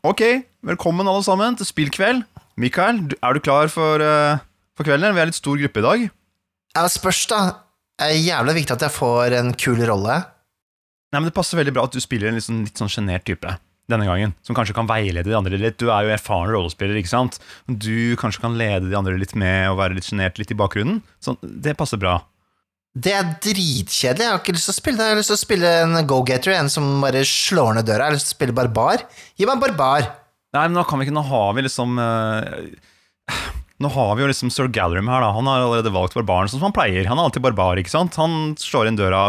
Ok, velkommen alle sammen til spillkveld. Mikael, er du klar for, uh, for kvelden? Vi er litt stor gruppe i dag. Ja, spørs, da. Det er jævlig viktig at jeg får en kul rolle. Nei, men Det passer veldig bra at du spiller en litt sånn, sjenert sånn type denne gangen. Som kanskje kan veilede de andre litt. Du er jo erfaren rollespiller, ikke sant? Du kanskje kan lede de andre litt med og være litt sjenert litt i bakgrunnen. Sånn, det passer bra. Det er dritkjedelig. Jeg har ikke lyst til å spille det. Jeg har lyst til å spille en go-getter, en som bare slår ned døra. Jeg har lyst til å spille barbar. Gi meg en barbar. Nei, men nå kan vi ikke, nå har vi liksom uh, Nå har vi jo liksom Sir Gallerim her, da. Han har allerede valgt barbaren sånn som han pleier. Han er alltid barbar, ikke sant? Han slår inn døra.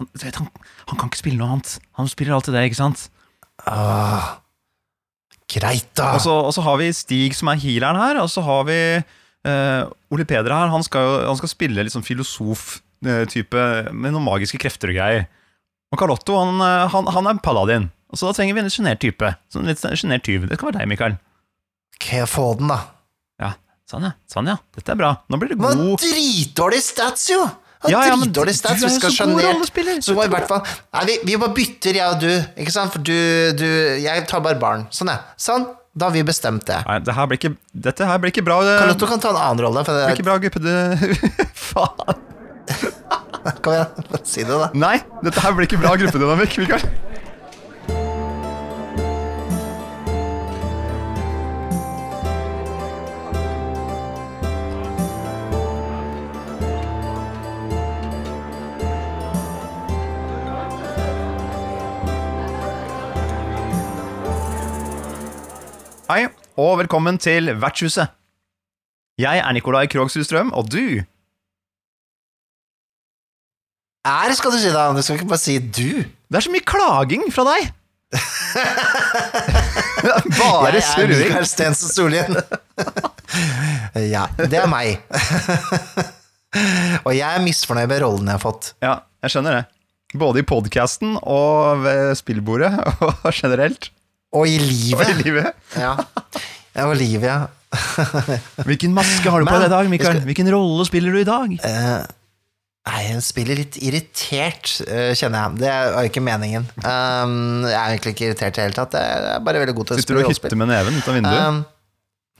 Han, vet, han, han kan ikke spille noe annet. Han spiller alltid det, ikke sant? Åh. Greit, da. Og så, og så har vi Stig som er healeren her, og så har vi uh, Ole Peder her. Han skal, jo- han skal spille litt sånn filosof-type med noen magiske krefter og greier. Og Carlotto han, eh, han, han er paladin. Og så da trenger vi en litt sjenert type. Sånn litt sjenert tyv. Det skal være deg, Mikael. Ok, få den, da. Ja, sånn ja. Sånn ja. Dette er bra. Nå blir det Men god dritdårlig stats, jo! Han Ja, ja, men dritdårlig du stats, vi skal sjenert. Så må i hvert fall Nei, vi, vi bare bytter, jeg og du, ikke sant? For du, du Jeg tar barbaren. Sånn, ja. Sånn. Da har vi bestemt det. Nei, det her blir ikke, dette her blir ikke bra. Carlotto kan ta en annen rolle. For blir det ikke bra, gruppe. Faen. Kom igjen, si det, da. Nei, dette her blir ikke bra gruppedynamikk, Mikael. Hei, og velkommen til Vertshuset. Jeg er Nikolai Krogshus Strøm, og du Er, skal du si da. Du skal ikke bare si du. Det er så mye klaging fra deg! Bare jeg er surring. Mikael Stensen Solhjell. ja, det er meg. og jeg er misfornøyd med rollen jeg har fått. Ja, jeg skjønner det. Både i podkasten og ved spillbordet og generelt. Og i livet. Og i livet. Ja, ja og livet, ja. Hvilken maske har du på deg i dag, Mikael? Hvilken rolle spiller du i dag? Eh, Nei, hun spiller litt irritert, eh, kjenner jeg. Det er jo ikke meningen. Um, jeg er egentlig ikke irritert i det hele tatt. Jeg er bare veldig god til å Sitter du spille og hytter med neven ut av vinduet? Um,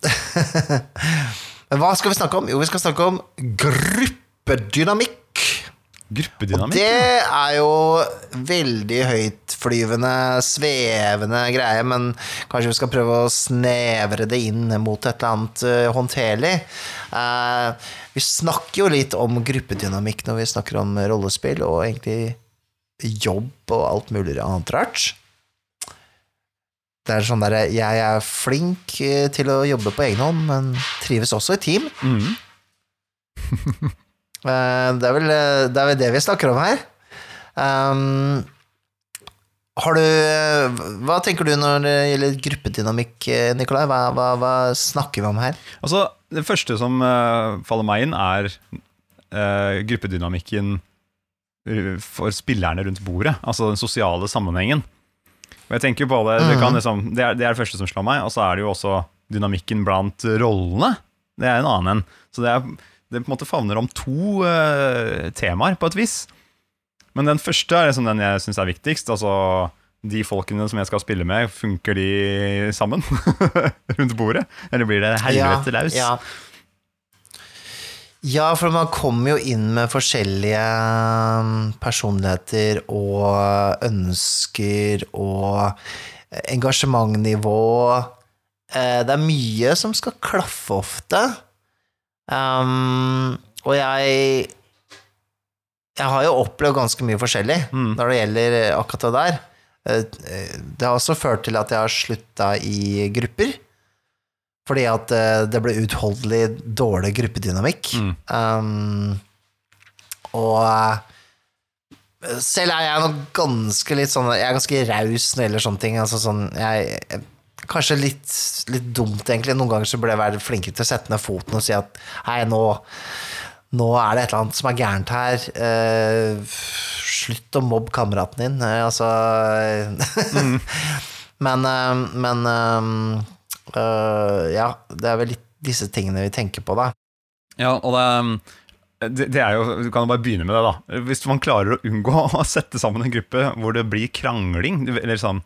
Men hva skal vi snakke om? Jo, vi skal snakke om gruppedynamikk. Gruppedynamikk? Det er jo veldig høytflyvende, svevende greie, men kanskje vi skal prøve å snevre det inn mot et eller annet eh, håndterlig. Eh, vi snakker jo litt om gruppedynamikk når vi snakker om rollespill, og egentlig jobb og alt mulig annet rart. Det er sånn derre Jeg er flink eh, til å jobbe på egen hånd, men trives også i team. Mhm. Eh, Det er, vel, eh, det er vel det vi snakker om her. Um, har du Hva tenker du når det gjelder gruppedynamikk, eh, Nikolai? Hva, hva, hva snakker vi om her? Altså, det første som uh, faller meg inn, er uh, gruppedynamikken eh, for spillerne rundt bordet. Altså den sosiale sammenhengen. Og jeg tenker på det, det, kan liksom, det, er, det er det første som slår meg, og så er det jo også dynamikken blant rollene. Det er en annen en. Så det, er, det på en måte favner om to uh, temaer, på et vis. Men den første er liksom den jeg syns er viktigst. Altså de folkene som jeg skal spille med, funker de sammen rundt bordet? Eller blir det helvete laus? Ja, ja, for man kommer jo inn med forskjellige um, personligheter og ønsker og engasjementnivå. Eh, Det er mye som skal klaffe ofte. Um, og jeg Jeg har jo opplevd ganske mye forskjellig Mm. når det gjelder akkurat det der. Eh, Det har også ført til at jeg har slutta i grupper. Fordi at eh, det ble utholdelig dårlig gruppedynamikk. Mm. Um, og eh, selv er jeg nok ganske litt sånn Jeg er ganske raus når det gjelder sånne ting. Altså sånn, jeg, jeg- kanskje litt, litt dumt, egentlig. Noen ganger så burde jeg være flinkere til å sette ned foten og si at hei, nå, nå er det et eller annet som er gærent her. Eh, slutt å mobbe kameraten din. Eh, altså Men, eh, men eh, Ja, det er vel litt disse tingene vi tenker på, da. Ja, og det, det, er jo, Du kan jo bare begynne med det, da. Hvis man klarer å unngå å sette sammen en gruppe hvor det blir krangling, eller sånn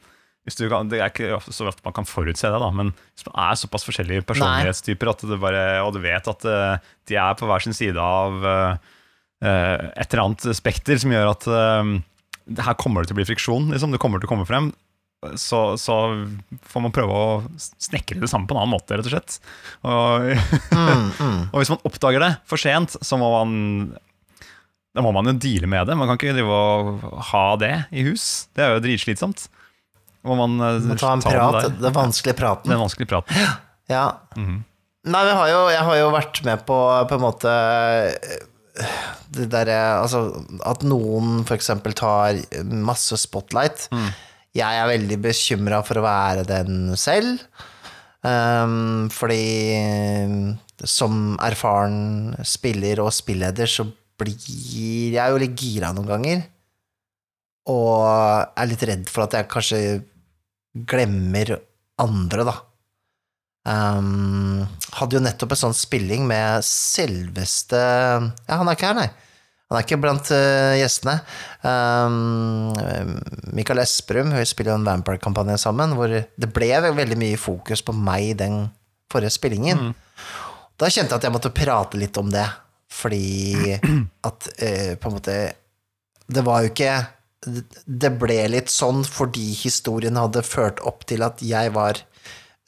kan, Det er ikke så ofte man kan forutse det, da, men hvis man er såpass forskjellige personlighetstyper at det bare, og du vet at eh, de er på hver sin side av eh, eh, et eller annet spekter som gjør at det her kommer det til å bli friksjon, liksom. det kommer til å komme frem, så, så får man prøve å snekre det sammen på en annen måte, rett og slett. Og, Mm, mm. og hvis man oppdager det for sent, så må man da må man jo deale med det. Man kan ikke drive og ha det i hus. Det er jo dritslitsomt. Må man eh, Må ta en ta prat, den den vanskelige praten. Den vanskelige praten. Ja. Mhm. Nei, vi har jo, jeg har jo vært med på på en måte det derre Altså at noen f.eks. tar masse spotlight. Mm. Jeg er veldig bekymra for å være den selv. Um, fordi som erfaren spiller og spilleder så blir jeg jo litt gira noen ganger. Og er litt redd for at jeg kanskje glemmer andre, da. Um, hadde jo nettopp en sånn spilling med selveste Ja, han er ikke her, nei. Han er ikke blant uh, gjestene. Um, Mikael Esperum, vi spiller jo en Vampire-kampanje sammen, hvor det ble veldig mye fokus på meg i den forrige spillingen. Da kjente jeg at jeg måtte prate litt om det, fordi at uh, på en måte Det var jo ikke Det ble litt sånn fordi historien hadde ført opp til at jeg var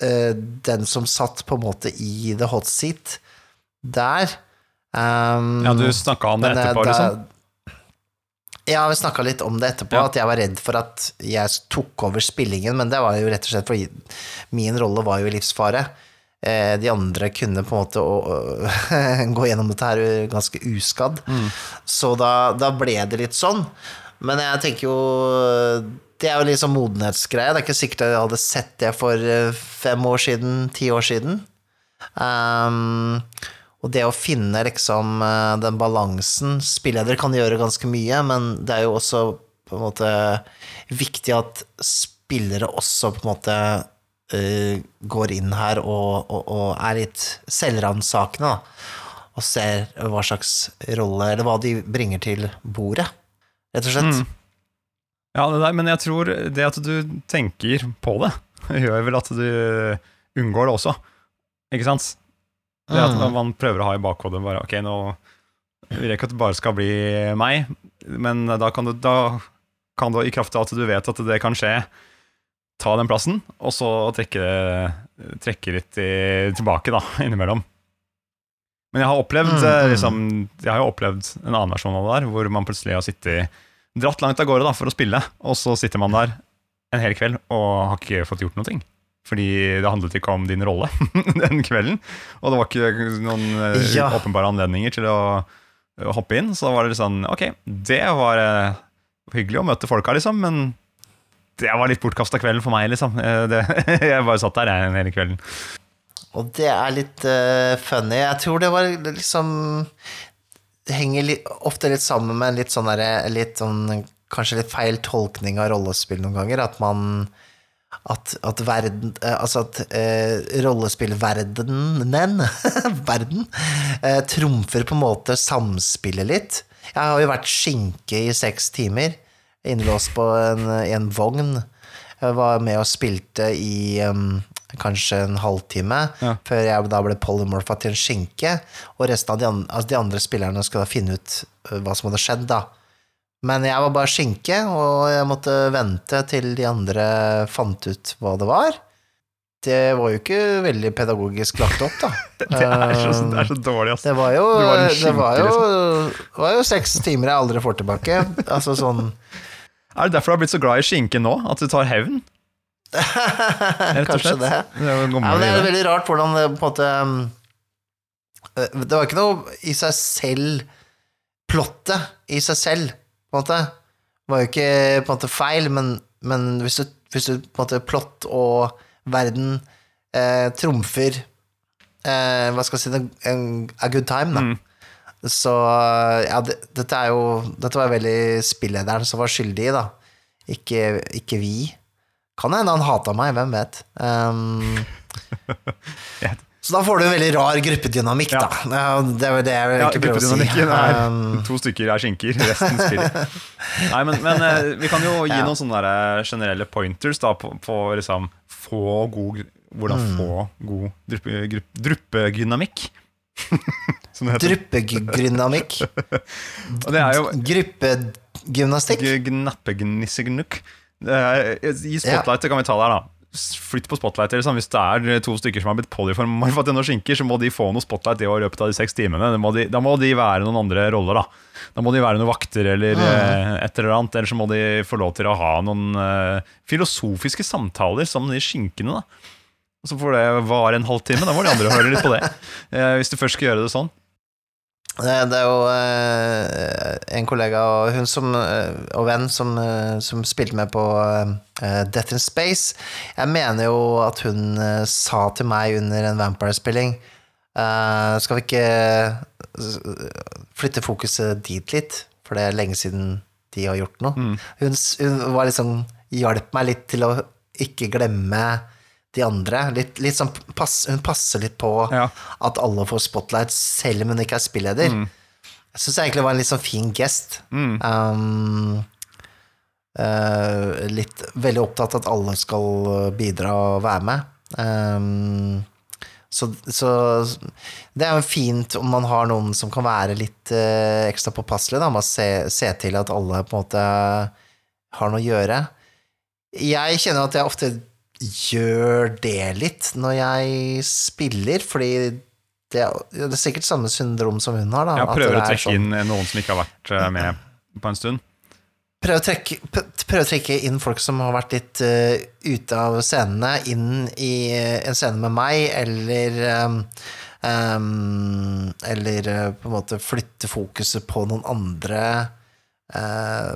uh, den som satt på en måte i the hot seat der. Um, Ja, du snakka om det eh, etterpå, da- liksom? Ja, vi snakka litt om det etterpå, Ja. at jeg var redd for at jeg tok over spillingen, men det var jo rett og slett fordi min rolle var jo i livsfare. Eh, De andre kunne på en måte å, gå gjennom dette her ganske uskadd. Så da, da ble det litt sånn. Men jeg tenker jo Det er jo litt sånn modenhetsgreie. Det er ikke sikkert jeg hadde sett det for eh, fem år siden, ti år siden. Um, og det å finne liksom eh, den balansen Spilleder kan gjøre ganske mye, men det er jo også på en måte viktig at spillere også på en måte uh, går inn her og, og, og er litt selvransakende, da. Og ser hva slags rolle, eller hva de bringer til bordet, rett og slett. Mm. Ja, det der, men jeg tror det at du tenker på det, gjør vel at du unngår det også. Ikke sant? Det at Mm. man prøver å ha i bakhodet bare Ok, nå vil jeg ikke at det bare skal bli meg, men da kan du, da kan du i kraft av at du vet at det kan skje, ta den plassen, og så trekke, trekke litt i, tilbake, da, innimellom. Men jeg har opplevd Mm, eh, mm. liksom, Jeg har jo opplevd en annen versjon av det der, hvor man plutselig har sittet dratt langt av gårde da, for å spille, og så sitter man der en hel kveld og har ikke fått gjort noe. Fordi det handlet ikke om din rolle den kvelden, og det var ikke noen eh, Ja. åpenbare anledninger til å hoppe inn. Så da var det litt sånn Ok, det var uh, hyggelig å møte folka, liksom, men det var litt bortkasta kvelden for meg, liksom. Det, jeg bare satt der jeg, hele kvelden. Og det er litt uh, funny. Jeg tror det var liksom Det henger litt, ofte litt sammen med en litt sånn derre sånn Kanskje litt feil tolkning av rollespill noen ganger. At man At, at verden eh, Altså at eh, rollespillverdenen Verden eh, trumfer på en måte samspillet litt. Jeg har jo vært skinke i seks timer, innlåst på en, en vogn. Jeg var med og spilte i um, kanskje en halvtime, Ja. før jeg da ble polymorfa til en skinke. Og resten av de, an altså de andre spillerne skulle da finne ut uh, hva som hadde skjedd, da. Men jeg var bare skinke, og jeg måtte vente til de andre fant ut hva det var. Det var jo ikke veldig pedagogisk lagt opp, da. Det er så, det er så dårlig, ass. Det var jo, var en det var jo, liksom. det var jo seks timer jeg aldri får tilbake. Altså sånn Er det derfor du har blitt så glad i skinke nå? At du tar hevn? Kanskje det. Det er Ja, det er veldig rart hvordan det på en måte um, Det var ikke noe i seg selv Plottet i seg selv, på en måte, var jo ikke på en måte feil, men, men hvis, du, hvis du på en måte plott og verden eh, trumfer eh, Hva skal jeg si en, A good time, da. Mm. Så ja, det, dette er jo Dette var veldig spillederen som var skyldig da. Ikke, ikke vi. Kan hende han hata meg, hvem vet. Um, Så da får du en veldig rar gruppedynamikk, Ja. da. Det er det jeg Ja, egentlig prøver å si. er Um, to stykker er skinker, resten spiller. Nei, men, men eh, vi kan jo gi Ja. noen sånne generelle pointers da, på, på liksom få god Hvordan Mm. få god druppe, Druppegynamikk druppedynamikk. Som det heter. Druppedynamikk. Og det jo Gruppegymnastikk. Gnappegnissegnuck. Gi spotlight, så kan vi ta der, da. Flytt på spotlight. Liksom. Hvis det er to stykker som har blitt polyforma til noen skinker, så må de få noe spotlight i løpet av de seks timene. Da må, de, da må de være noen andre roller, da. Da må de være noen vakter eller eh, et eller annet. Eller så må de få lov til å ha noen uh, filosofiske samtaler som de skinkene, da. Og så får det vare en halvtime. Da må de andre høre litt på det. Uh, hvis du først skal gjøre det sånn. Det det er jo eh, en kollega og hun som, eh, og venn som, eh, som spilte med på eh, Death in Space. Jeg mener jo at hun eh, sa til meg under en Vampire-spilling eh, Skal vi ikke eh, flytte fokuset dit litt? For det er lenge siden de har gjort noe. Hun, hun var liksom hjalp meg litt til å ikke glemme de andre. Litt, litt sånn pass, hun passer litt på Ja. at alle får spotlight, selv om hun ikke er spilleder. Jeg syns egentlig det var en litt sånn fin gest. Um, uh, litt veldig opptatt av at alle skal bidra og være med. Um, så, så det er jo fint om man har noen som kan være litt uh, ekstra påpasselige, da, med å se, se til at alle på en måte har noe å gjøre. Jeg kjenner at jeg ofte gjør det litt når jeg spiller, fordi det er, det er sikkert samme syndrom som hun har. Da, at prøver å trekke sånn- inn noen som ikke har vært eh, med på en stund. Prøv å, trekke, prøv å trekke inn folk som har vært litt uh, ute av scenene, inn i uh, en scene med meg, eller um, um, Eller uh, på en måte flytte fokuset på noen andre. eh,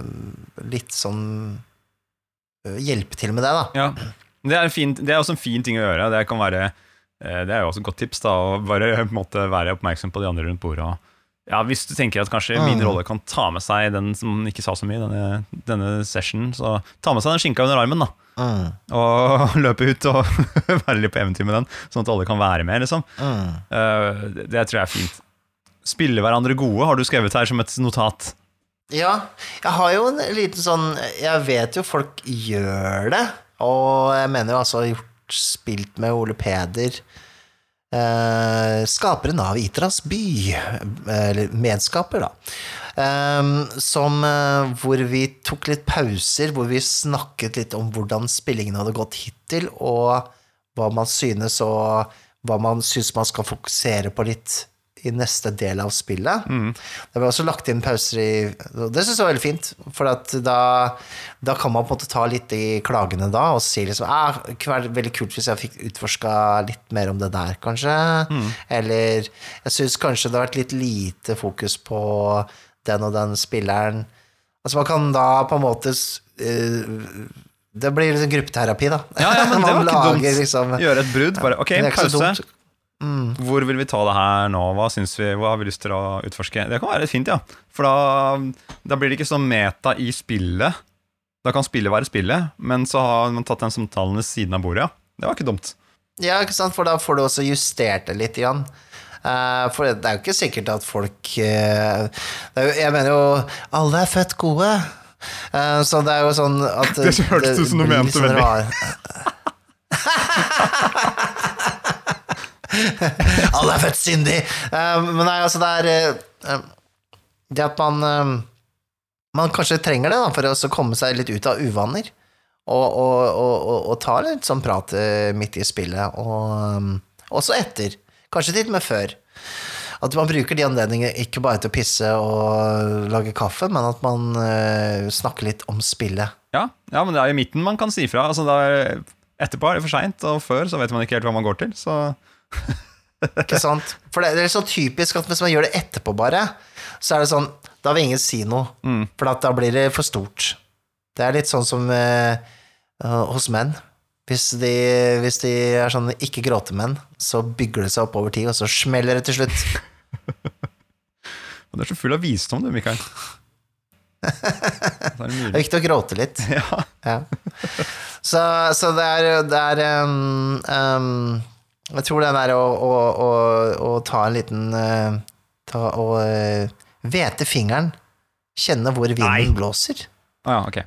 litt sånn Hjelpe til med det, da. Ja, det er, fin, det er også en fin ting å gjøre. Det, kan være, eh, det er jo også et godt tips. da, Å bare måte være oppmerksom på de andre rundt bordet. Og, ja, Hvis du tenker at kanskje min Mm. rolle kan ta med seg den som ikke sa så mye, denne, denne sessionen, så ta med seg den skinka under armen. da, Mm, Og løpe ut og være litt på eventyr med den, sånn at alle kan være med. liksom. mm. Uh, det, det tror jeg er fint. Spille hverandre gode har du skrevet her som et notat. Ja, jeg har jo en liten sånn Jeg vet jo folk gjør det, og jeg mener jo altså gjort spilt med Ole Peder. Eh, skaperen av Itras by, eller medskaper, da. Eh, som eh, hvor vi tok litt pauser, hvor vi snakket litt om hvordan spillingen hadde gått hittil, og hva man synes, og hva man synes man skal fokusere på litt i neste del av spillet. Det ble også lagt inn pauser i Det syns jeg var veldig fint, for da, da kan man på en måte ta litt i klagene da, og si liksom ah, Det kunne vært veldig kult hvis jeg fikk utforska litt mer om det der, kanskje. Eller jeg syns kanskje det har vært litt lite fokus på den og den spilleren. Altså man kan da på en måte eh, Det blir liksom gruppeterapi, da. Ja, ja, men det var ikke dumt. liksom Gjøre et brudd. Bare, ok, pause. Mm. Hvor vil vi ta det her nå? Hva syns vi? Hva har vi lyst til å utforske? Det kan være litt fint, ja. For da, da blir det ikke sånn meta i spillet. Da kan spillet være spillet, men så har man tatt den samtalen ved siden av bordet, ja. Det var ikke dumt. Ja, ikke sant, for da får du også justert det litt igjen. Eh, for det er jo ikke sikkert at folk eh, det er jo, Jeg mener jo Alle er født gode. Eh, så det er jo sånn at Det hørtes ut som du mente sånn veldig. Alle er født syndig! Eh, men nei, altså, det er eh, Det at man eh, Man kanskje trenger det da, for å komme seg litt ut av uvaner. Og, og, og, og, ta litt sånn prat eh, midt i spillet, og også etter. Kanskje til med før. At man bruker de anledningene ikke bare til å pisse og lage kaffe, men at man uh, snakker litt om spillet. Ja, ja, men det er i midten man kan si fra. Altså, er, etterpå er det for seint, og før så vet man ikke helt hva man går til. Så Ikke sant? For det, det er så typisk at hvis man gjør det etterpå, bare, så er det sånn Da vil ingen si noe, Mm. for at da blir det for stort. Det er litt sånn som eh, eh, hos menn. Hvis de, hvis de er sånn ikke-gråte-menn, så bygger det seg opp over tid, og så smeller det til slutt. du er så full av visdom, du, Mikael. Det er viktig å gråte litt. Ja. Ja. Så, så det er, det er um, um, Jeg tror den der å, å, å, å ta en liten uh, Ta og uh, hvete fingeren, kjenne hvor vinden Nei. blåser. Å ja, ok.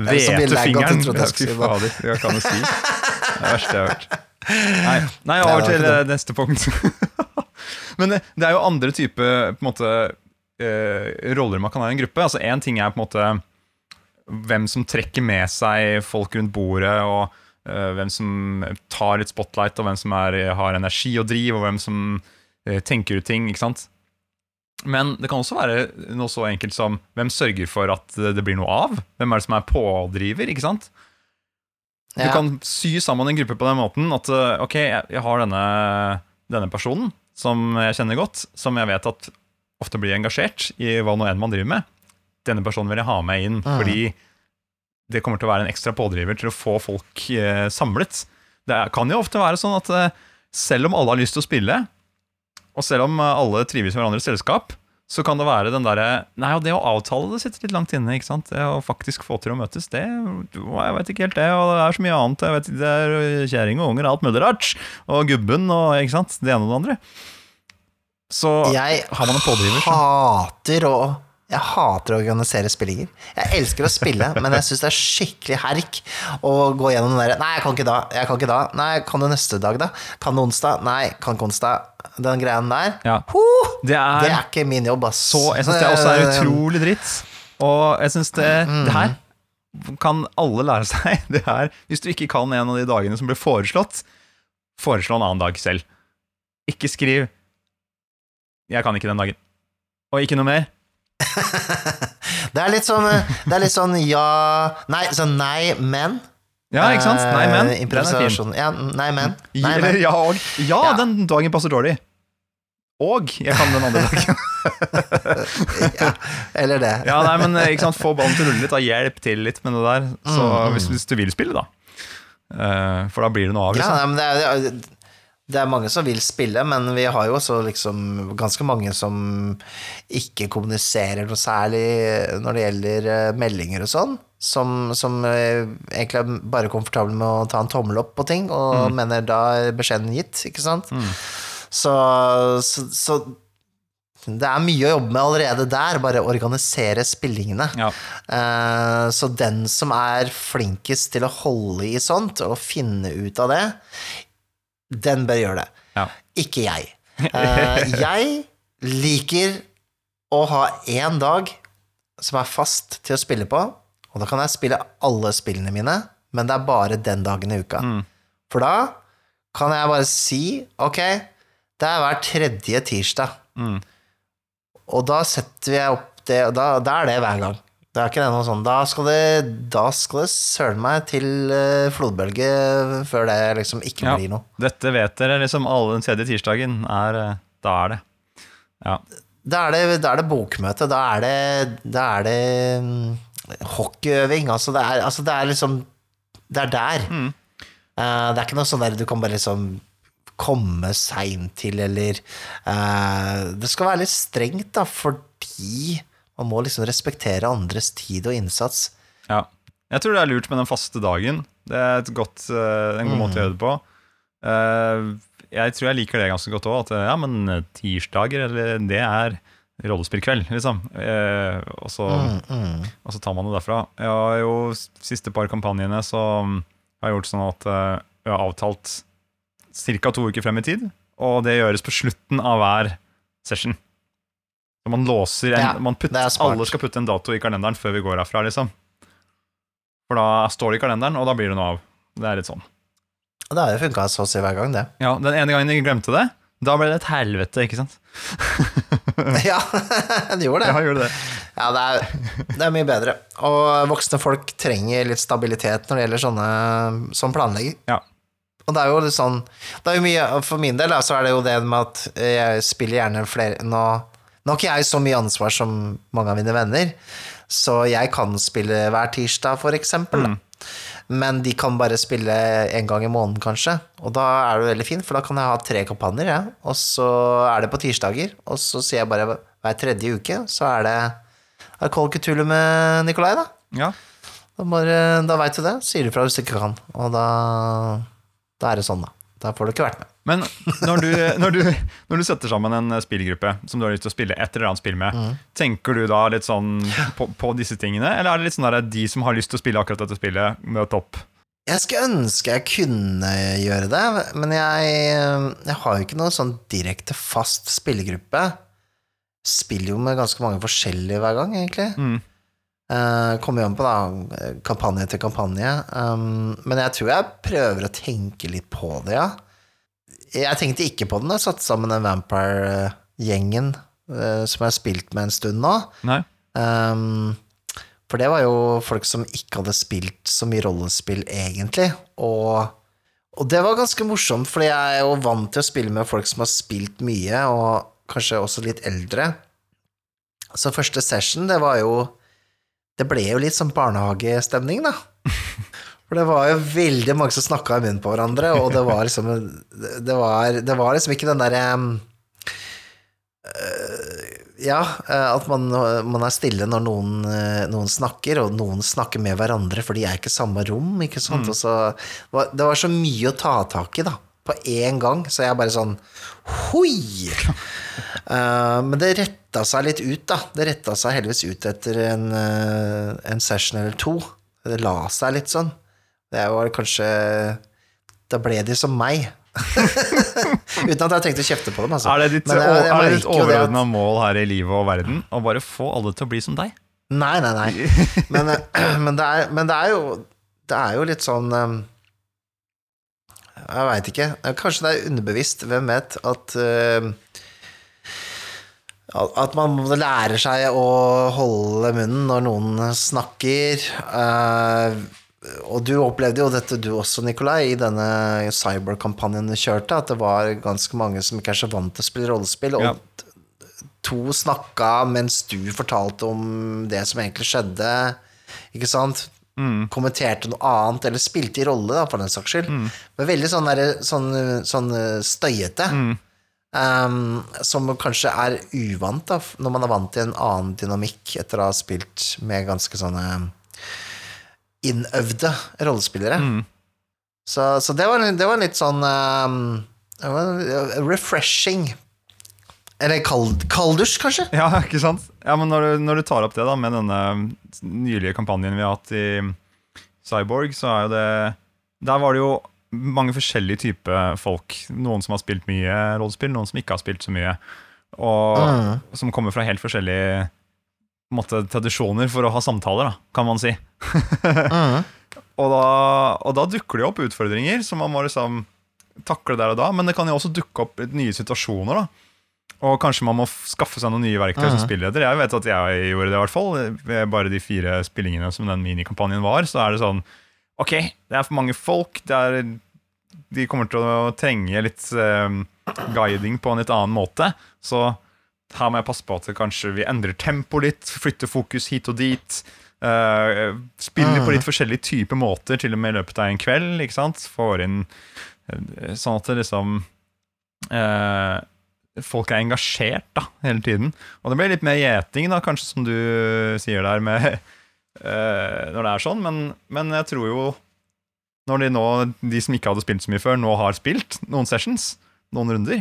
er fingeren? Fy fader, hva kan du si? Det er verste jeg har hørt. Nei, nei over til eh, neste punkt. Men det, det er jo andre type på måte, uh, roller man kan ha i en gruppe. Altså Én ting er på en måte hvem som trekker med seg folk rundt bordet, og eh, hvem som tar litt spotlight, og hvem som er, har energi og driv, og hvem som eh, tenker ut ting. ikke sant? Men det kan også være noe så enkelt som hvem sørger for at det blir noe av? Hvem er det som er pådriver? ikke sant? Du kan sy sammen en gruppe på den måten at uh, ok, jeg, har denne, denne personen som jeg kjenner godt, som jeg vet at ofte blir engasjert i hva nå enn man driver med. Denne personen vil jeg ha med inn, fordi det kommer til å være en ekstra pådriver til å få folk eh, samlet. Det kan jo ofte være sånn at eh, selv om alle har lyst til å spille, og selv om eh, alle trives i hverandres selskap, så kan det være den derre Nei, og det å avtale det sitter litt langt inne. ikke sant? Det å faktisk få til å møtes, det Jeg vet ikke helt det, og det er så mye annet. Jeg vet, ikke, det er kjerring og unger og alt mulig rart. Og gubben og ikke sant? det ene og det andre. Så Jeg har man en pådriver, Jeg hater å jeg hater å organisere spillinger. Jeg elsker å spille, men jeg syns det er skikkelig herk å gå gjennom den derre Nei, jeg kan ikke da. Jeg kan ikke da. Nei, kan du neste dag, da? Kan du onsdag? Nei, kan ikke onsdag. Den greien der. Ja. Huh, Det er, det er ikke min jobb, ass. så Jeg syns det også er utrolig dritt. Og jeg syns det, det her kan alle lære seg. Det her, Hvis du ikke kan en av de dagene som ble foreslått, foreslå en annen dag selv. Ikke skriv 'jeg kan ikke den dagen'. Og ikke noe mer. Det er sånn Det er litt sånn ja Nei, sånn nei, men. Ja, ikke sant? Nei, men. Eh. Improvisasjon. Ja, nei, men. Nei, men. ja og. Ja, Ja. den dagen passer dårlig. Og jeg kan den andre dagen. Ja, eller det. Ja, nei, men ikke sant, Få ballen til å rulle litt, da hjelp til litt med det der. Så Mm, hvis, hvis du vil spille, da. Eh, for da blir det noe av. Ja, Liksom. nei, men det er, det er mange som vil spille, men vi har jo også liksom ganske mange som ikke kommuniserer noe særlig når det gjelder eh, meldinger og sånn. Som, som eh, egentlig er bare komfortable med å ta en tommel opp på ting, og mener da er beskjeden gitt, ikke sant? Så, så, så det er mye å jobbe med allerede der, bare organisere spillingene. Ja. Eh, Så den som er flinkest til å holde i sånt, og finne ut av det, den bør gjøre det. Ja. Ikke jeg. Eh, Jeg liker å ha én dag som er fast til å spille på, og da kan jeg spille alle spillene mine, men det er bare den dagen i uka. Mm. For da kan jeg bare si ok, det er hver tredje tirsdag. Mm. Og da setter jeg opp det, og da, da er det hver gang. Det er ikke det noe sånn. Da skal det, da skal det søren meg til eh, flodbølge før det liksom ikke Ja. blir noe. Dette vet dere, liksom alle den tredje tirsdagen. Er, eh, da er det. Ja. Da er det, da er det bokmøte, da er det, da er det mm, hockeyøving. Altså det, er, altså det er liksom Det er der. Mm. Uh, det er ikke noe sånn der du kan bare liksom komme seint til, eller uh, Det skal være litt strengt, da, fordi man må liksom respektere andres tid og innsats. ja. Jeg tror det er lurt med den faste dagen. Det er et godt, eh, en god måte å gjøre det på. Eh, jeg tror jeg liker det ganske godt òg. At ja, men eh, tirsdager, eller det er rollespillkveld, liksom. Og, så, Mm, mm. og så tar man det derfra. Jeg har jo siste par kampanjene så mm, har jeg gjort sånn at vi jeg har avtalt ca. to uker frem i tid, og det gjøres på slutten av hver session. Så man låser en, Ja, man putter, er. Alle skal putte en dato i kalenderen før vi går herfra, liksom. For da står det i kalenderen, og da blir det noe av. Det er litt sånn. Det har jo funka så å si hver gang, det. Ja, Den ene gangen jeg glemte det, da ble det et helvete, ikke sant? ja, det gjorde det. Ja, gjorde det. Ja, det er, det er mye bedre. Og voksne folk trenger litt stabilitet når det gjelder sånne som planlegger. Ja. Og det er jo litt sånn Det er jo mye For min del så er det jo det med at jeg spiller gjerne flere Nå, nå har ikke jeg så mye ansvar som mange av mine venner, så jeg kan spille hver tirsdag, for eksempel. Mm. Men de kan bare spille en gang i måneden, kanskje. Og da er det veldig fint, for da kan jeg ha tre kampanjer, ja. og så er det på tirsdager. Og så sier jeg bare hver tredje uke, så er det er Call Cthulhu med Nikolai, da. Ja. Da, bare, da veit du det. Sier du fra hvis du ikke kan. Og da, da er det sånn, da. Da får du ikke vært med. Men når du, når, du, når du setter sammen en spillgruppe som du har lyst til å spille et eller annet spill med, Mm. tenker du da litt sånn på, på disse tingene, eller er det litt sånn at de som har lyst til å spille akkurat dette spillet, Med opp? Jeg skulle ønske jeg kunne gjøre det, men jeg, jeg har jo ikke noe sånn direkte fast spillegruppe. Spiller jo med ganske mange forskjellige hver gang, egentlig. Mm. Uh, kommer jo an på da, kampanje til kampanje. Um, men jeg tror jeg prøver å tenke litt på det, ja. Jeg tenkte ikke på den da jeg satte sammen den Vampire-gjengen uh, som jeg har spilt med en stund nå. Nei? Um, for det var jo folk som ikke hadde spilt så mye rollespill, egentlig. Og, og det var ganske morsomt, fordi jeg er jo vant til å spille med folk som har spilt mye, og kanskje også litt eldre. Så første session, det var jo Det ble jo litt sånn barnehagestemning, da. For det var jo veldig mange som snakka i munnen på hverandre, og det var liksom Det var, det var liksom ikke den derre ja, eh, at man, man er stille når noen, eh, noen snakker, og noen snakker med hverandre, for de er ikke i samme rom, ikke sant. Og så, det var- så mye å ta tak i, da, på én gang, så jeg bare sånn Hoi! Uh, men det retta seg litt ut, da. Det retta seg heldigvis ut etter en, eh, en session eller to. Det la seg litt sånn. Det var kanskje Da ble de som meg. Uten at jeg trengte å kjefte på dem, altså. Er det ditt, jeg- jeg ditt overordna mål her i livet og verden å bare få alle til å bli som deg? Nei, nei, nei. Men, eh, men, det, er, men det er jo Det er jo litt sånn eh, Jeg veit ikke. Kanskje det er underbevisst, hvem vet, at eh, at man må lære seg å holde munnen når noen snakker. eh, og du opplevde jo dette du også, Nikolai, i denne cyberkampanjen du kjørte, at det var ganske mange som ikke er så vant til å spille rollespill. Og Ja. to snakka mens du fortalte om det som egentlig skjedde, ikke sant? Kommenterte noe annet, eller spilte i rolle, da, for den saks skyld. Men veldig sånn, der, sånn, sånn støyete. Um, som kanskje er uvant, da, når man er vant til en annen dynamikk etter å ha spilt med ganske sånne innøvde rollespillere. Så, så det, var, det var litt sånn um, det var refreshing. Eller kald, kalders, kanskje? Ja, ikke sant? Ja, men når du, når du tar opp det da med denne nylige kampanjen vi har hatt i Cyborg, så er jo det Der var det jo mange forskjellige typer folk. Noen som har spilt mye rollespill, noen som ikke har spilt så mye. Og som kommer fra helt forskjellige måte, tradisjoner for å ha samtaler, da, kan man si. og, da, og da dukker det opp utfordringer som man må liksom takle der og da, men det kan jo også dukke opp nye situasjoner. da og kanskje man må skaffe seg noen nye verktøy som spilleder. Jeg vet at jeg gjorde det, i hvert fall. Bare de fire spillingene som den minikampanjen var, så er det sånn Ok, det er for mange folk. Det er, de kommer til å trenge litt eh, guiding på en litt annen måte. Så her må jeg passe på at kanskje vi endrer tempo litt, flytter fokus hit og dit. Uh, spiller på litt forskjellige typer måter, til og med i løpet av en kveld. ikke sant? Får inn uh, sånn at det liksom uh, folk er engasjert da, hele tiden. Og det blir litt mer gjeting, da, kanskje, som du sier der, med, når det er sånn. Men, men jeg tror jo Når de nå, de som ikke hadde spilt så mye før, nå har spilt noen sessions, noen runder,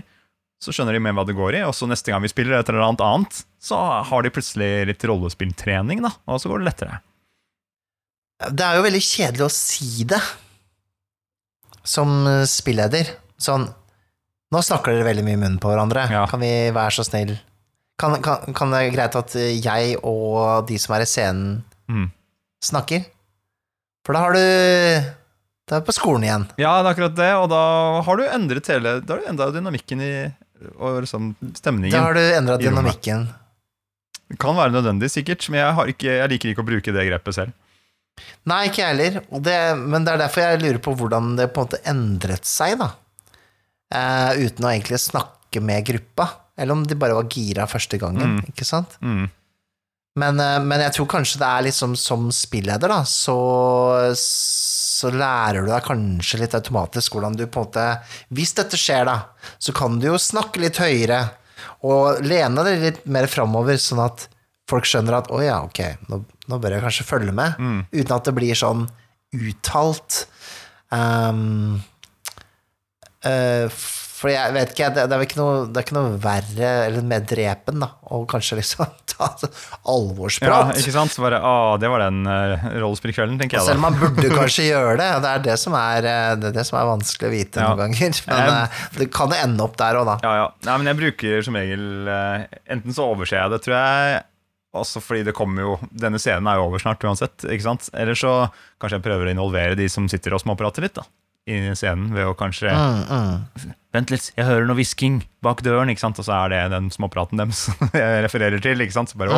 så skjønner de mer hva det går i. Og så neste gang vi spiller et eller annet annet, så har de plutselig litt rollespilltrening, da, og så går det lettere. Det er jo veldig kjedelig å si det som spilleder. Sånn Nå snakker dere veldig mye i munnen på hverandre. Ja. Kan vi være så snill kan, kan, kan det være greit at jeg og de som er i scenen, Mm. snakker? For da har du Da er du på skolen igjen. Ja, det er akkurat det, og da har du endret hele Da har du endra dynamikken i og liksom stemningen. Da har du endra dynamikken. Det kan være nødvendig, sikkert, men jeg, har ikke, jeg liker ikke å bruke det grepet selv. Nei, ikke jeg heller. Det, men det er derfor jeg lurer på hvordan det på en måte endret seg, da. Eh, uten å egentlig snakke med gruppa. Eller om de bare var gira første gangen, ikke sant? Mm. Men, eh, men jeg tror kanskje det er liksom som spilleder, da, så, så lærer du deg kanskje litt automatisk hvordan du på en måte Hvis dette skjer, da, så kan du jo snakke litt høyere og lene deg litt mer framover, sånn at folk skjønner at å ja, ok, nå, nå bør jeg kanskje følge med, Mm. uten at det blir sånn uttalt. Um, eh, for jeg vet ikke, det, det, er ikke noe, det er ikke noe verre eller mer drepen, da, å kanskje liksom ta alvorsprat. Ja, ikke sant? Så bare, å, det var den uh, rollespillkvelden, tenker jeg da. Selv om man burde kanskje gjøre det. Det er det som er, eh, det det som er vanskelig å vite Ja. noen ganger. Men eh, det kan jo ende opp der òg, da. Ja, ja. Nei, men jeg bruker som regel uh, Enten så overser jeg det, tror jeg, også fordi det kommer jo Denne scenen er jo over snart uansett, ikke sant? Eller så kanskje jeg prøver å involvere de som sitter og småprater litt, da. I scenen, ved å kanskje Mm, mm. Vent litt, jeg hører noe hvisking bak døren, ikke sant? Og så er det den småpraten deres jeg refererer til, ikke sant? Så bare,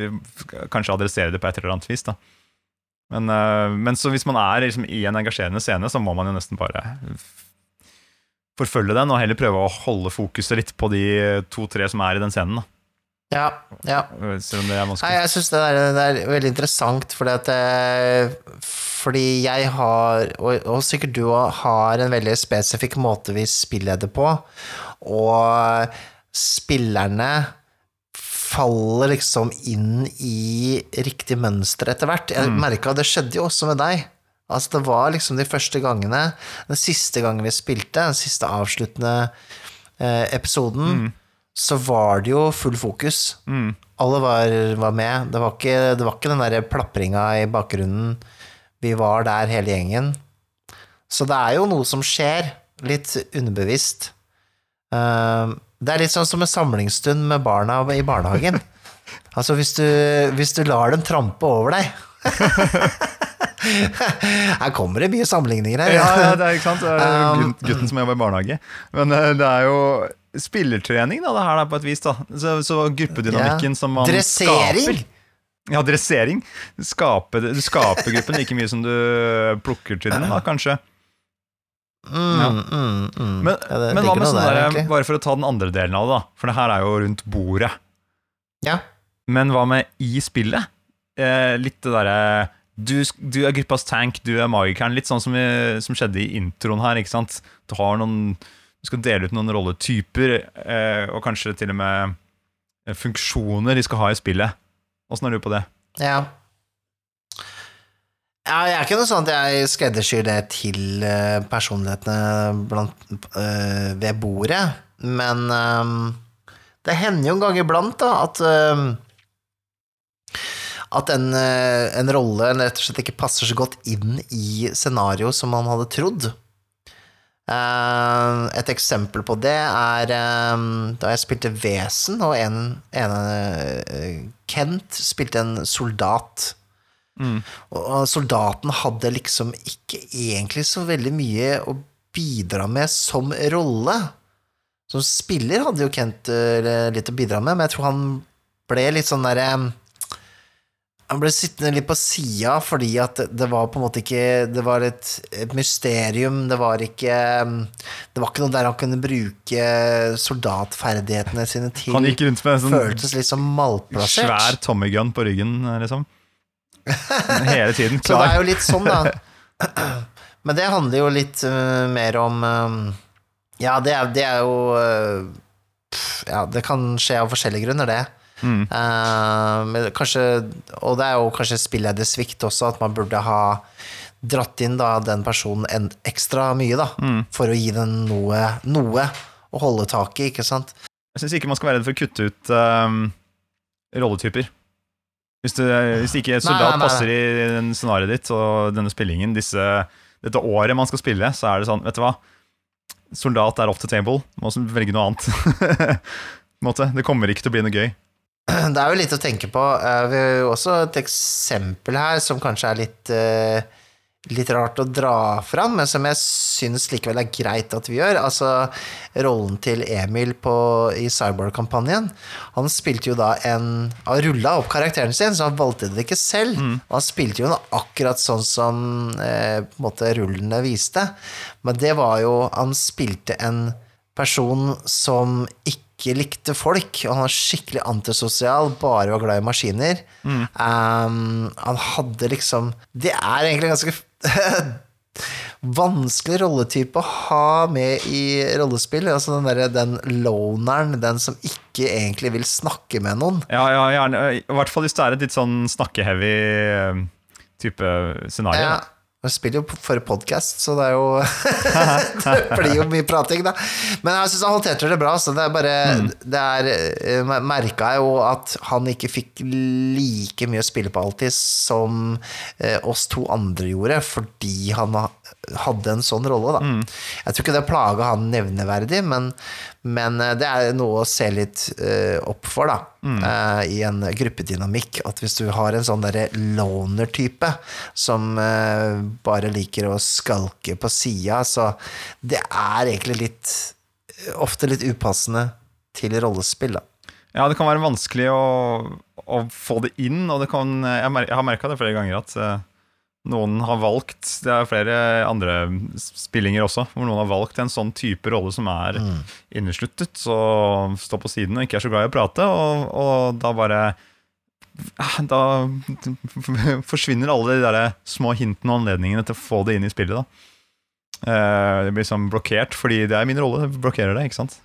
Mm, kanskje adressere det på et eller annet vis, da. Men, eh, men så hvis man er liksom i en engasjerende scene, så må man jo nesten bare forfølge den, og heller prøve å holde fokuset litt på de to-tre som er i den scenen. Ja, ja. Nei, jeg syns det, det er veldig interessant, fordi at eh, Fordi jeg har, og, og sikkert du òg, har en veldig spesifikk måte vi spiller det på, og spillerne faller liksom inn i riktig mønster etter hvert. Jeg merka det skjedde jo også med deg. Altså, det var liksom de første gangene, den siste gangen vi spilte, den siste avsluttende eh, episoden, så var det jo full fokus. Mm. Alle var, var med. Det var, ikke, det var ikke den der plapringa i bakgrunnen. Vi var der hele gjengen. Så det er jo noe som skjer, litt underbevisst. Eh, det er litt sånn som en samlingsstund med barna i barnehagen. Altså, hvis du, hvis du lar dem trampe over deg Her kommer det mye sammenligninger her. Ja, ja, det er ikke sant. Det er Um, gut- gutten som jobber i barnehage. Men eh, det er jo spillertrening, da, det her da, på et vis. da Så, så gruppedynamikken som man Dressering! skaper Ja, dressering. Du skaper, du skaper gruppen like mye som du plukker til den, da, kanskje. Mm, Ja. mm, mm. Men, Ja, men hva med sånn der, bare for å ta den andre delen av det, da. For det her er jo rundt bordet. Ja. Men hva med i spillet? Eh, litt det derre du, du er gruppas tank, du er magikeren. Litt sånn som, som skjedde i introen her. ikke sant? Du har noen Du skal dele ut noen rolletyper, eh, og kanskje til og med eh, funksjoner de skal ha i spillet. Åssen er du på det? Ja. Ja, jeg er ikke noe sånn at jeg skreddersyr det til eh, personlighetene blant, øh, ved bordet, men øh, det hender jo en gang iblant da, at øh, at en, en rolle rett og slett ikke passer så godt inn i scenarioet som man hadde trodd. Eh, et eksempel på det er eh, da jeg spilte Vesen, og en, en eh, Kent spilte en soldat. Mm. Og soldaten hadde liksom ikke egentlig så veldig mye å bidra med som rolle. Som spiller hadde jo Kent litt å bidra med, men jeg tror han ble litt sånn derre Han ble sittende litt på sida fordi at det- var på en måte ikke Det var et, et mysterium, det var ikke Det var ikke noe der han kunne bruke soldatferdighetene sine til. Han gikk rundt med sånn Føltes litt som malplassert. svær Tommy gun på ryggen, liksom. Hele tiden. Klar. Så det er jo litt sånn, da. Men det handler jo litt uh, mer om uh, Ja, det er, det er jo uh, Ja, det kan skje av forskjellige grunner, det. Mm. Uh, kanskje, og det er jo kanskje spilledersvikt også, at man burde ha dratt inn da den personen en, ekstra mye, da, Mm. for å gi den noe, noe å holde tak i, ikke sant? Jeg syns ikke man skal være redd for å kutte ut ehm, rolletyper. Hvis, du, hvis ikke et soldat nei, nei, passer i den scenarioet ditt og denne spillingen, disse, dette året man skal spille, så er det sånn, vet du hva Soldat er off the table. Må velge noe annet. Det kommer ikke til å bli noe gøy. Det er jo litt å tenke på. Eh, Vi har jo også et eksempel her som kanskje er litt, eh, litt rart å dra fram, men som jeg syns likevel er greit at vi gjør. Altså rollen til Emil på, i Cyborg-kampanjen. Han spilte jo da en Han rulla opp karakteren sin, så han valgte det ikke selv. Mm. han spilte jo den akkurat sånn som eh, på en måte rullene viste. Men det var jo Han spilte en person som ikke likte folk, og han var skikkelig antisosial, bare var glad i maskiner. Um, han hadde liksom Det er egentlig ganske vanskelig rolletype å ha med i rollespill. Altså den derre den loneren, den som ikke egentlig vil snakke med noen. Ja, ja, gjerne. I hvert fall hvis det er et litt sånn snakkeheavy eh, type scenario. Ja. Jeg spiller jo for podkast, så det er jo Det blir jo mye prating, da. Men jeg syns han håndterte det bra. Så det er bare Det er eh, Merka jeg jo at han ikke fikk like mye å spille på alltid som eh, oss to andre gjorde, fordi han hadde en sånn rolle, da. Jeg tror ikke det plaga han nevneverdig, men, men eh, det er noe å se litt eh, opp for, da. Mm. I en gruppedynamikk. At hvis du har en sånn derre loner-type som eh, bare liker å skalke på sida, så det er egentlig litt Ofte litt upassende til rollespill, da. Ja, det kan være vanskelig å, å få det inn, og det kan, jeg, mer, jeg har merka det flere ganger at eh, noen har valgt Det er flere andre spillinger også, hvor noen har valgt en sånn type rolle som er innesluttet Så står på siden og ikke er så glad i å prate, og, og da bare Da forsvinner alle de der små hintene og anledningene til å få det inn i spillet. da Eh, Det blir sånn blokkert, fordi det er min rolle. Jeg blokkerer det, ikke sant?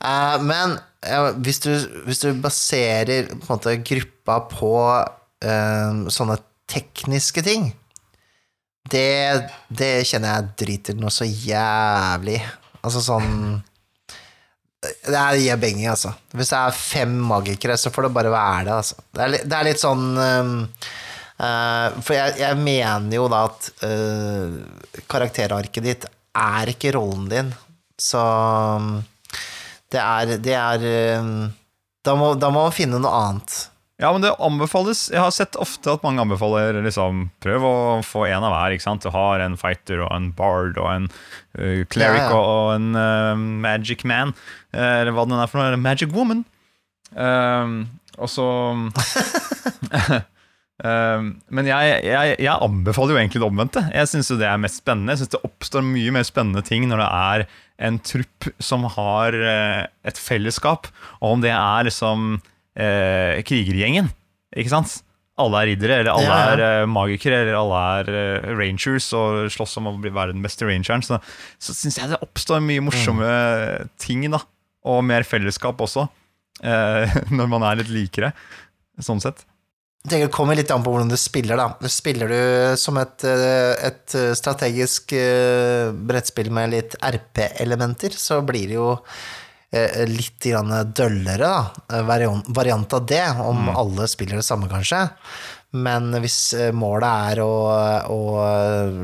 Uh, men uh, hvis, du, hvis du baserer på en måte, gruppa på uh, sånne tekniske ting det, det kjenner jeg driter noe så jævlig. Altså sånn Det er gir altså. Hvis det er fem magikere, så får det bare være det, altså. Det er, det er litt sånn um, uh, For jeg, jeg mener jo da at uh, karakterarket ditt er ikke rollen din, så um, det er, det er um, da, må, da må man finne noe annet. Ja, men det anbefales Jeg har sett ofte at mange anbefaler liksom, Prøv å få en av hver. ikke sant? Du har en fighter og en bard og en uh, cleric Ja, ja. Og, en uh, magic man. Uh, Eller hva den er for noe. Magic woman. Um, og så um, Men jeg, jeg, jeg anbefaler jo egentlig det omvendte. Jeg syns det er mest spennende. Jeg synes det oppstår mye mer spennende ting når det er en trupp som har et fellesskap, og om det er liksom eh, krigergjengen, ikke sant? Alle er riddere, eller alle Ja, ja. er uh, magikere, eller alle er uh, rangers og slåss om å bli, være den beste rangeren. Så, så syns jeg det oppstår mye morsomme ting, da. Og mer fellesskap også, uh, når man er litt likere, sånn sett. Jeg tenker Det kommer litt an på hvordan du spiller, da. Spiller du som et, et strategisk brettspill med litt RP-elementer, så blir det jo litt grann døllere, da. Variant, variant av det, om alle spiller det samme, kanskje. Men hvis eh, målet er å, å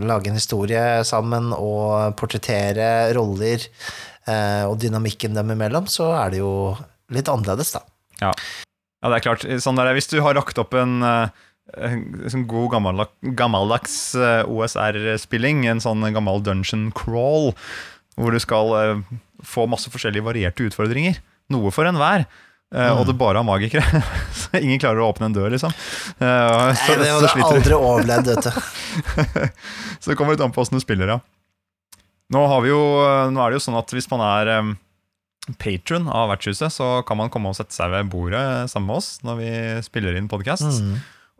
lage en historie sammen og portrettere roller eh, og dynamikken dem imellom, så er det jo litt annerledes, da. Ja. ja, det er klart. Sånn der, hvis du har rakt opp en eh, en sånn god gammeldags, gammeldags eh, OSR-spilling, en sånn gammel dungeon crawl, hvor du skal eh, få masse forskjellige varierte utfordringer, noe for enhver, Mm. og du bare har magikere, så ingen klarer å åpne en dør, liksom. Eh, så, Nei, det hadde aldri overlevd, vet du. Så det kommer litt an på hvordan du spiller, ja. Nå, har vi jo, nå er det jo sånn at hvis man er um, patron av Vertshuset, så kan man komme og sette seg ved bordet sammen med oss når vi spiller inn podkast. Mm.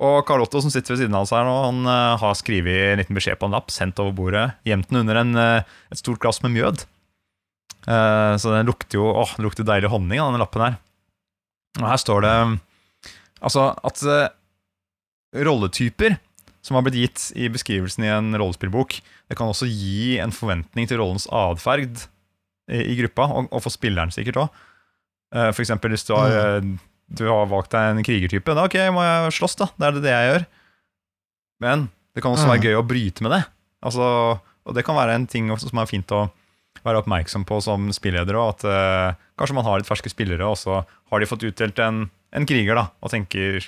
Og Karl Otto som sitter ved siden av oss her nå, han uh, har skrevet en liten beskjed på en lapp, sendt over bordet, gjemt den under en, uh, et stort glass med mjød. Eh, så den lukter jo åh, den lukter deilig honning av denne lappen her. Og her står det altså at eh, rolletyper som har blitt gitt i beskrivelsen i en rollespillbok, det kan også gi en forventning til rollens atferd i, gruppa, og, og for spilleren sikkert òg. For eksempel hvis du har, eh, du har valgt deg en krigertype, da ok, må jeg slåss, da. Det er det, det jeg gjør. Men det kan også være Mm. gøy å bryte med det. Altså, og det kan være en ting som er fint å være oppmerksom på som spilleder at eh, kanskje man har litt ferske spillere, og så har de fått utdelt en, en kriger, da, og tenker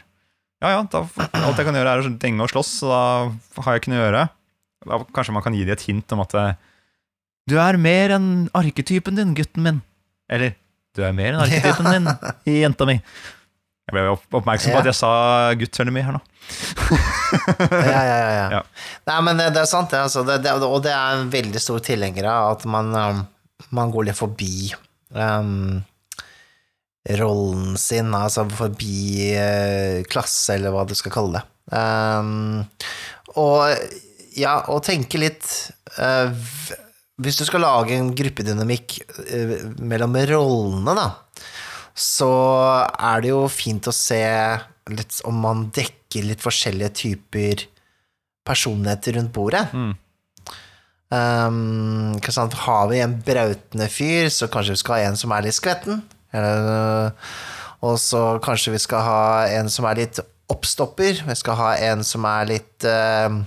ja ja, da, alt jeg kan gjøre er å denge og slåss, så da har jeg ikke noe å gjøre. Da, kanskje man kan gi dem et hint om at eh, du er mer enn arketypen din, gutten min. Eller du er mer enn arketypen din, jenta mi. Jeg ble oppmerksom på Ja. at jeg sa gutt veldig mye her nå. ja, ja, ja, ja. Ja. Nei, men det, det er sant, det. Altså. Det, det. Og det er en veldig stor tilhenger av at man, um, man går litt forbi um, rollen sin, altså forbi uh, klasse, eller hva du skal kalle det. Um, og ja, og tenke litt uh, Hvis du skal lage en gruppedynamikk uh, mellom rollene, da, så er det jo fint å se litt om man dekker litt forskjellige typer personligheter rundt bordet. Mm. Um, sant? Har vi en brautende fyr, så kanskje vi skal ha en som er litt skvetten. Eller, og så kanskje vi skal ha en som er litt oppstopper. Vi skal ha en som er litt uh,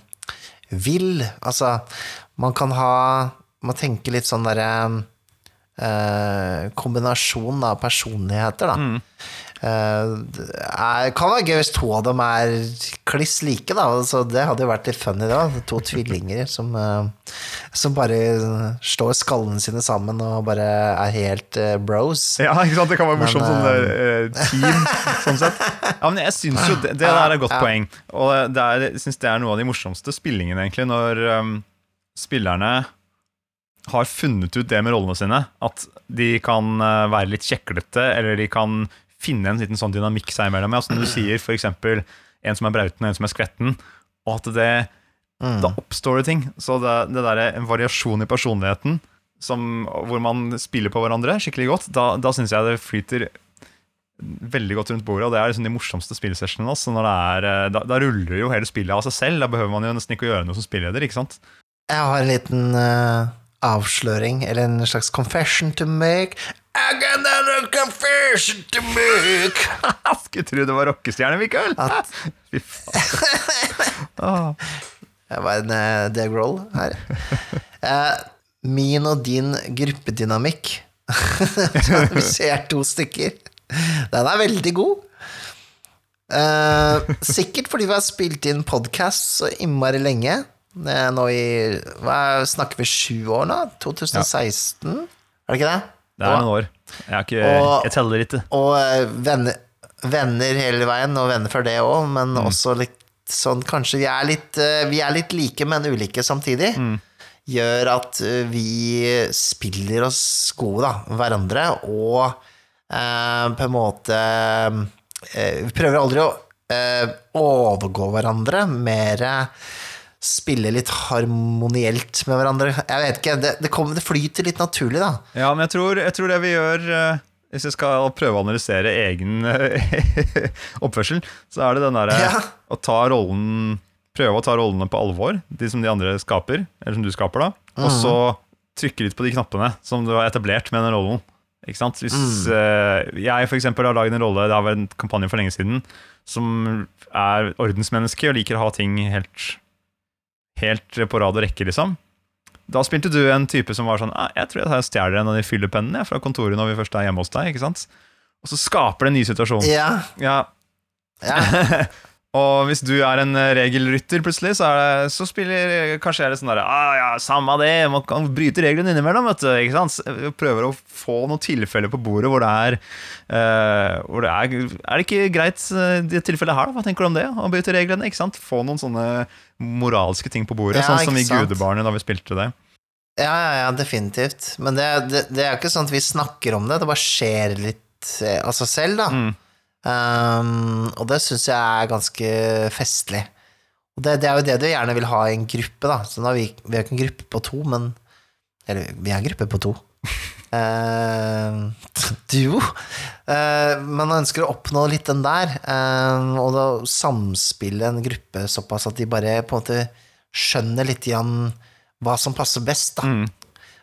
vill. Altså, man kan ha Man tenker litt sånn derre eh, kombinasjon av personligheter, da. Mm. det er, kan være gøy hvis to av dem er kliss like, da. Så det hadde jo vært litt funny, da. To tvillinger som, eh, som bare slår skallene sine sammen og bare er helt eh, bros. Ja, ikke sant? Det kan være morsomt sånn eh, team, sånn sett. Ja, men jeg syns jo det, det der er et godt Ja. poeng. Og det er, jeg syns det er noe av de morsomste spillingene, egentlig, når um, spillerne har funnet ut det med rollene sine. At de kan eh, være litt kjeklete, eller de kan finne en liten sånn dynamikk seg imellom. Ja, som du sier, eksempel en som er brauten og en som er skvetten. Og at det Mm. da oppstår det ting. Så det, det der er en variasjon i personligheten som, hvor man spiller på hverandre skikkelig godt, da, da syns jeg det flyter veldig godt rundt bordet. Og det er liksom de morsomste spillsessionene. når eh, da, da ruller jo hele spillet av seg selv. Da behøver man jo nesten ikke å gjøre noe som spilleder. ikke sant? Jeg har en liten eh, avsløring, eller en slags confession to make. I got a confession to make! Skulle tro det var rockestjerne, Mikael! At Fy faen. Det Jeg var en uh, Dave Grohl her. Uh, min og din gruppedynamikk Vi ser to stykker. Den er veldig god. Uh, sikkert fordi vi har spilt inn podkast så innmari lenge. Nå i hva er, Snakker vi sju år nå? 2016? Er det ikke det? Det er noen år. Jeg, har ikke, Og- jeg teller ikke. Og eh, venner, venner hele veien, og venner før det òg, men Mm. også litt sånn Kanskje vi er litt, eh, vi er litt like, men ulike samtidig. Mm. Gjør at eh, vi spiller oss gode, da, hverandre, og eh, på en måte eh, Vi prøver aldri å eh, overgå hverandre, mer eh, spille litt harmonielt med hverandre. Jeg vet ikke, det, det, kommer, det flyter litt naturlig, da. Ja, men jeg tror, jeg tror det vi gjør eh, Hvis jeg skal prøve å analysere egen eh, oppførsel, så er det den derre Ja. å ta rollen Prøve å ta rollene på alvor, de som de andre skaper, eller som du skaper, da. Og så trykke litt på de knappene som du har etablert med den rollen. Ikke sant? Hvis eh, jeg for eksempel har laget en rolle, det har vært en kampanje for lenge siden, som er ordensmenneske og liker å ha ting helt, helt på rad og rekke, liksom. Da spilte du en type som var sånn «Ah, Jeg tror jeg stjeler en av de fyllepennene fra kontoret når vi først er hjemme hos deg. ikke sant? Og så skaper det en ny situasjon. Ja, Ja, ja. Og hvis du er en eh, regelrytter plutselig, så, det, så spiller kanskje er det sånn derre ah, ja, Samme det, man kan bryte reglene innimellom, vet du. Ikke sant? Prøver å få noen tilfeller på bordet hvor det er uh, hvor det er, er det ikke greit eh, det tilfellet her, da? Hva tenker du om det? Å bryte reglene? ikke sant? Få noen sånne moralske ting på bordet, Ja, sånn som i? Gudebarnet da vi spilte det. Ja, ja, ja, definitivt. Men det, det, det er jo ikke sånn at vi snakker om det, det bare skjer litt av altså seg selv, da. Mm. Um, og det syns jeg er ganske festlig. Og det, det er jo det du gjerne vil ha i en gruppe, da. Så nå er vi, vi er ikke en gruppe på to, men Eller, vi er en gruppe på to. Eh, duo. men man ønsker å oppnå litt den der, uh, og da samspille en gruppe såpass at de bare på en måte skjønner litt igjen hva som passer best, da. Mm.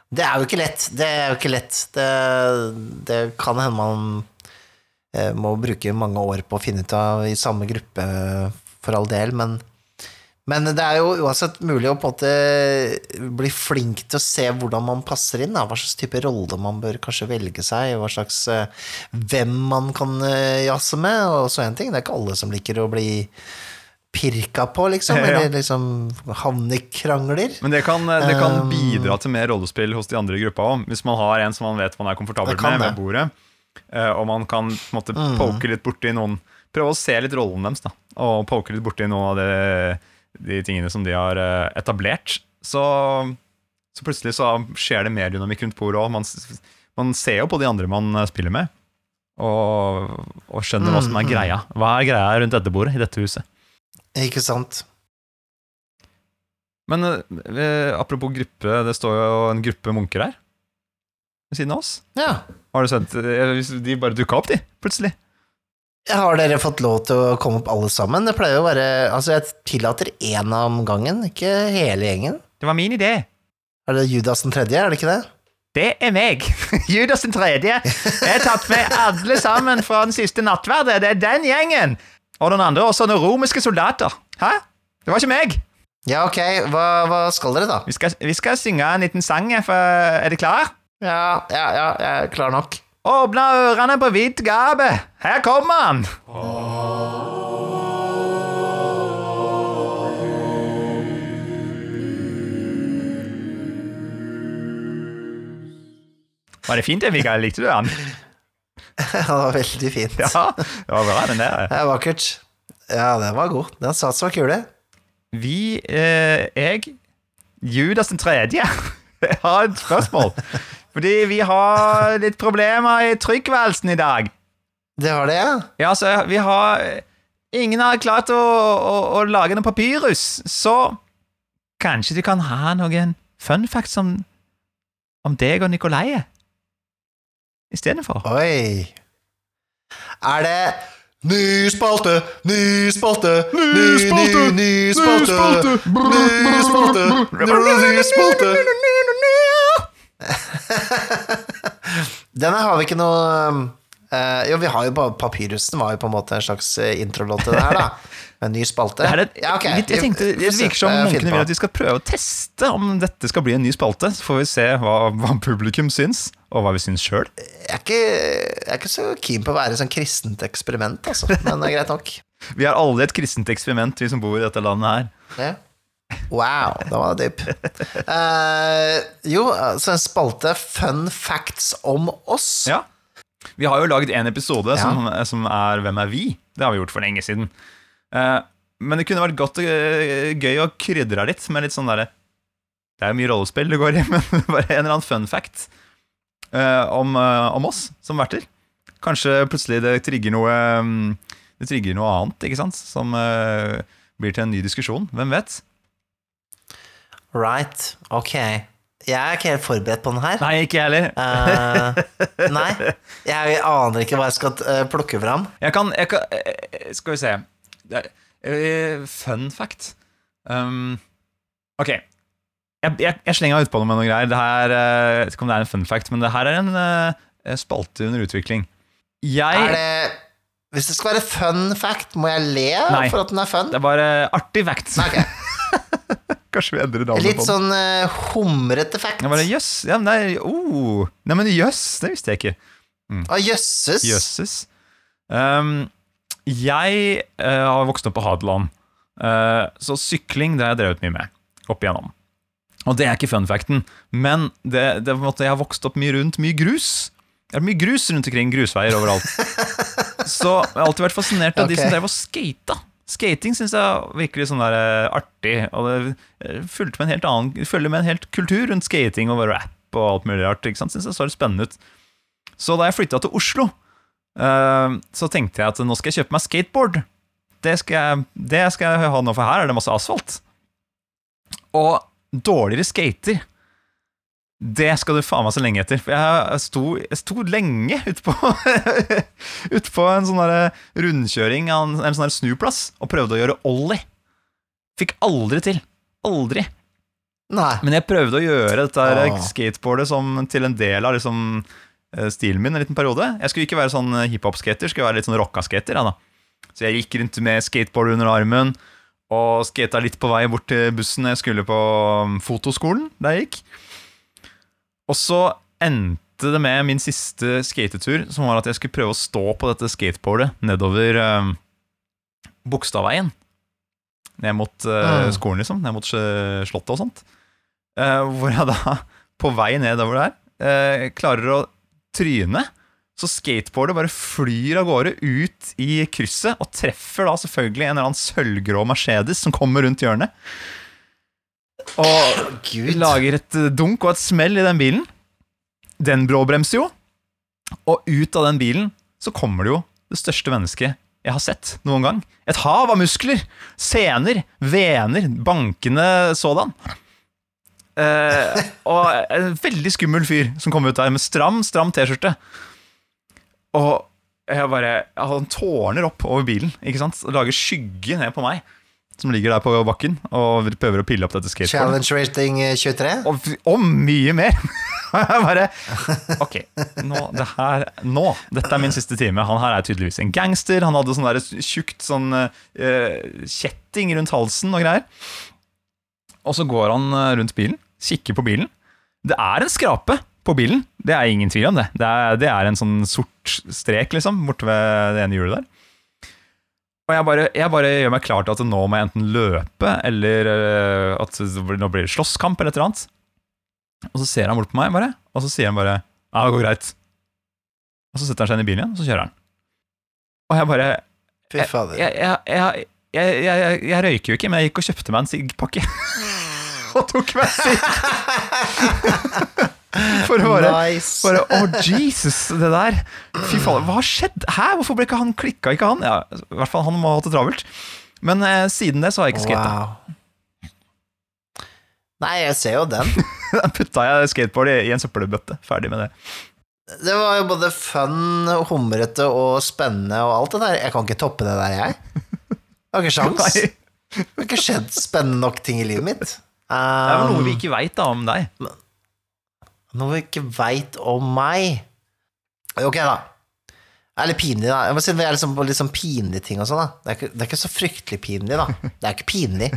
Det er jo ikke lett. Det er jo ikke lett. Det, det kan hende man må bruke mange år på å finne ut av i samme gruppe, for all del, men, men det er jo uansett mulig å på en måte bli flink til å se hvordan man passer inn, da. hva slags type rolle man bør kanskje velge seg, hva slags eh, hvem man kan eh, jazze med, og så en ting. Det er ikke alle som liker å bli pirka på, liksom, Ja. eller liksom havne i krangler. Men det kan, det kan bidra til mer rollespill hos de andre i gruppa òg. Hvis man har en som man vet man er komfortabel med ved bordet, eh, og man kan på en måte Mm. poke litt borti noen Prøve å se litt rollen deres, da. Og poke litt borti noen av de, de tingene som de har eh, etablert. Så, så plutselig så skjer det mer dynamikk rundt bordet òg. Man, man ser jo på de andre man eh, spiller med, og, og skjønner hva som er mm. greia. Hva er greia rundt dette bordet i dette huset? Ikke sant? Men eh, apropos gruppe, det står jo en gruppe munker her ved siden av oss. Ja. Har du eh, De bare dukka opp, de, plutselig. Har dere fått lov til å komme opp alle sammen? Det pleier å være Altså, jeg tillater én om gangen, ikke hele gjengen. Det var min idé. Er det Judas den tredje, er det ikke det? Det er meg, Judas den tredje. Jeg har tatt med alle sammen fra den siste nattverdet. Det er den gjengen. Og den andre også noen romerske soldater. Hæ? Det var ikke meg. Ja, ok, hva, hva skal dere, da? Vi skal, vi skal synge en liten sang. Er dere klar? Ja, ja, ja, jeg er klar nok. Åpne ørene på vidt gape. Her kommer han. Var det fint, Mikael? Likte du han? det var veldig fint. Ja, det var bra, den der. Det er vakkert. Ja, den var god. Den sats var kule. Vi, eh, jeg, Judas den tredje, har et spørsmål. Fordi vi har litt problemer i trykkvalsen i dag. Det var det, ja? Ja, så vi har Ingen har klart å, å, å lage noe papyrus, så kanskje du kan ha noen fun facts om, om deg og Nikolai istedenfor? Oi. Er det Ny spalte, ny spalte, ny, ny, ny spalte, ny spalte, ny spalte. Denne har vi ikke noe uh, Jo, vi har jo bare Papyrusen var jo på en måte en slags eh, introlåt til det her, da. Med en ny spalte. Det, er, Ja, okay. jeg, tenkte, det virker som Eh, munkene vil at vi skal prøve å teste om dette skal bli en ny spalte. Så får vi se hva, hva publikum syns, og hva vi syns sjøl. Jeg jeg er ikke så keen på å være sånn kristent eksperiment, altså. Men det er greit nok. Vi har alle et kristent eksperiment, vi som bor i dette landet her. Ja. Wow, da var det dyp. Uh, jo, så en spalte Fun facts om oss. Ja. Vi har jo lagd en episode Ja. som, som er Hvem er vi? Det har vi gjort for lenge siden. Uh, men det kunne vært godt og eh, gøy å krydre litt med litt sånn derre Det er jo mye rollespill det går i, men bare en eller annen fun fact uh, om, om oss som verter. Kanskje plutselig det trigger noe mm, Det trigger noe annet, ikke sant? Som blir til en ny diskusjon. Hvem vet? Right, ok. Jeg er ikke helt forberedt på den her. Nei, ikke heller. uh, nei, jeg aner ikke hva jeg skal eh, plukke fram. Jeg kan, jeg kan eh, Skal vi se Fun fact um, Ok Jeg, jeg, jeg slenger ut på det med noe greier Det her, jeg vet ikke om det er en fun fact Men det her er en spalte under utvikling Jeg Er det Hvis det skal være fun fact, må jeg le Nei. for at den er fun? Det er bare artig fact Nei, ok. vedre dame. Litt sånn uh, humrete fact. Jøss. Yes, ja, nei, oh. nei, men jøss Det visste jeg ikke Å, jøsses. Jøsses. Um, jeg uh, har vokst opp på Hadeland, uh, så sykling det har jeg drevet mye med. Opp igjennom. Og det er ikke fun facten, men det, det er på en måte, jeg har vokst opp mye rundt mye grus. Det er mye grus rundt omkring, grusveier overalt. så jeg har alltid vært fascinert av de som drev og skata. Skating syns jeg virker litt sånn der eh, artig. Og det eh, fulgte med en helt annen, følger med en helt kultur rundt skating og rap og alt mulig rart. ikke sant? Synes jeg så litt spennende ut. Så da jeg flytta til Oslo, eh, så tenkte jeg at nå skal jeg kjøpe meg skateboard. Det skal jeg, det skal jeg ha nå, for her er det masse asfalt. Og dårligere skater det skal du faen meg så lenge etter. For jeg sto, jeg sto lenge utpå ut på en sånn rundkjøring av en, en sånn snuplass og prøvde å gjøre ollie. Fikk aldri til. Aldri. Nei. Men jeg prøvde å gjøre dette her skateboardet som til en del av liksom, eh, stilen min en liten periode. Jeg skulle ikke være sånn hiphop-skater, skulle være litt sånn rocka-skater. Ja. Så jeg gikk rundt med skateboard under armen og skata litt på vei bort til bussen jeg skulle på um, fotoskolen der jeg gikk. Og så endte det med min siste skatetur, som var at jeg skulle prøve å stå på dette skateboardet nedover um, Bogstadveien. Ned mot uh, skolen, liksom. Ned mot slottet og sånt. Uh, hvor jeg da, på vei nedover der, uh, klarer å tryne. Så skateboardet bare flyr av gårde ut i krysset, og treffer da selvfølgelig en eller annen sølvgrå Mercedes som kommer rundt hjørnet. Og Gud. lager et dunk og et smell i den bilen. Den bråbremser jo. Og ut av den bilen så kommer det jo det største mennesket jeg har sett noen gang. Et hav av muskler, sener, vener, bankende sådan. Eh, og en veldig skummel fyr som kom ut der med stram, stram T-skjorte. Og jeg bare Han tårner opp over bilen ikke sant? og lager skygge ned på meg, som ligger der på bakken, og prøver å pille opp dette skateboardet. Challenge rating eh, 23. Og, og mye mer. Jeg bare Ok, nå, det her, nå Dette er min siste time. Han her er tydeligvis en gangster. Han hadde sånn der tjukt sånn uh, kjetting rundt halsen og greier. Og så går han eh, rundt bilen, kikker på bilen. Det er en skrape på bilen, det er ingen tvil om det. Det er, det er en sånn sort strek, liksom, borte ved det ene hjulet der. Og jeg bare, jeg bare gjør meg klar til at nå må jeg enten løpe, eller eh, at nå blir det slåsskamp, eller et eller annet. Og så ser han bort på meg, bare, og så sier han bare Ja, det går greit. Og så setter han seg inn i bilen igjen, og så kjører han. Og jeg bare Fy fader. jeg, jeg, jeg, jeg, jeg, jeg, jeg røyker jo ikke, men jeg gikk og kjøpte meg en siggpakke. og tok meg sigg. For å bare nice. bare, Å, Jesus, det der. Fy faen, hva har skjedd? Hæ, hvorfor ble ikke han klikka? Ikke han? Ja, I hvert fall han må ha hatt det travelt. Men eh, siden det så har jeg ikke skata. Wow. Nei, jeg ser jo den. Da putta jeg skateboard i, i en søppelbøtte. Ferdig med det. Det var jo både fun, humrete og spennende og alt det der. Jeg kan ikke toppe det der, jeg. Jeg har ikke sjans. Det har ikke skjedd spennende nok ting i livet mitt. det er vel noe vi Um, ikke veit om deg. Noe vi ikke veit om meg. Ok, da. Eller er pinlig, da. Jeg må si, Det er liksom liksom sånn pinlige ting og sånn, da. Det er, ikke, det er ikke så fryktelig pinlig, da. Det er ikke pinlig.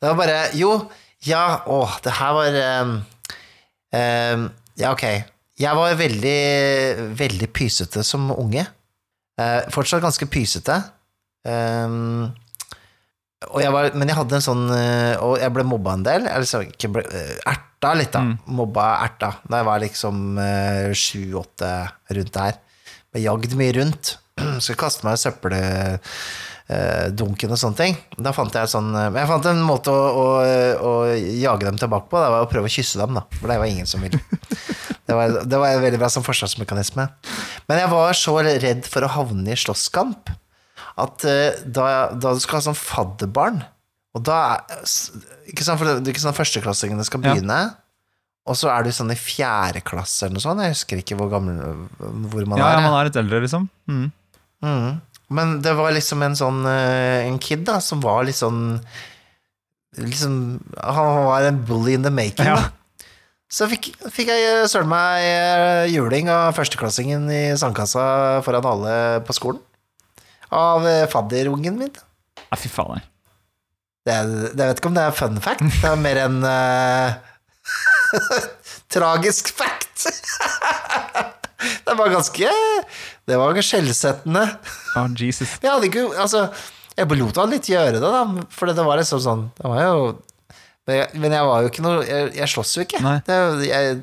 Det var bare Jo, ja, å, det her var um, um, Ja, ok. Jeg var veldig, veldig pysete som unge. Uh, fortsatt ganske pysete. Og jeg var, men jeg hadde en sånn eh, Og jeg ble mobba en del. Eller så ikke ble, eh, erta litt, da. Mobba erta. Da jeg var liksom sju-åtte rundt der. Ble jagd mye rundt. Skal kaste meg i søppeldunken og sånne ting. Da fant jeg sånn jeg fant en måte å, å, å jage dem tilbake på. Det var å prøve å kysse dem, da. For det var ingen som ville. Det var, det var veldig bra som forsvarsmekanisme. Men jeg var så redd for å havne i slåsskamp at eh, da, da du skal ha sånn fadderbarn Og da Ikke sant, for det det er ikke sånn førsteklassingene skal Ja. begynne. Og så er du sånn i fjerde klasse eller noe sånt. Jeg husker ikke hvor gammel hvor man Ja, er. ja, man er litt eldre, liksom. Mm. Mm. Men det var liksom en sånn eh, En kid da som var litt sånn Liksom Han var en bully in the making, Ja. da. Så fikk, fikk jeg søren meg eh, juling av førsteklassingen i sandkassa foran alle på skolen. Av eh, fadderungen min. Nei, fy faen. Det, er, jeg vet ikke om det er fun fact, det er mer en uh, tragisk fact. det var ganske Det var skjellsettende. Oh, Jesus. Jeg hadde ikke Altså, jeg lot han litt gjøre det, da, for det var liksom sånn Det var jo Men jeg, men jeg var jo ikke noe Jeg, jeg slåss jo ikke. Det, jeg,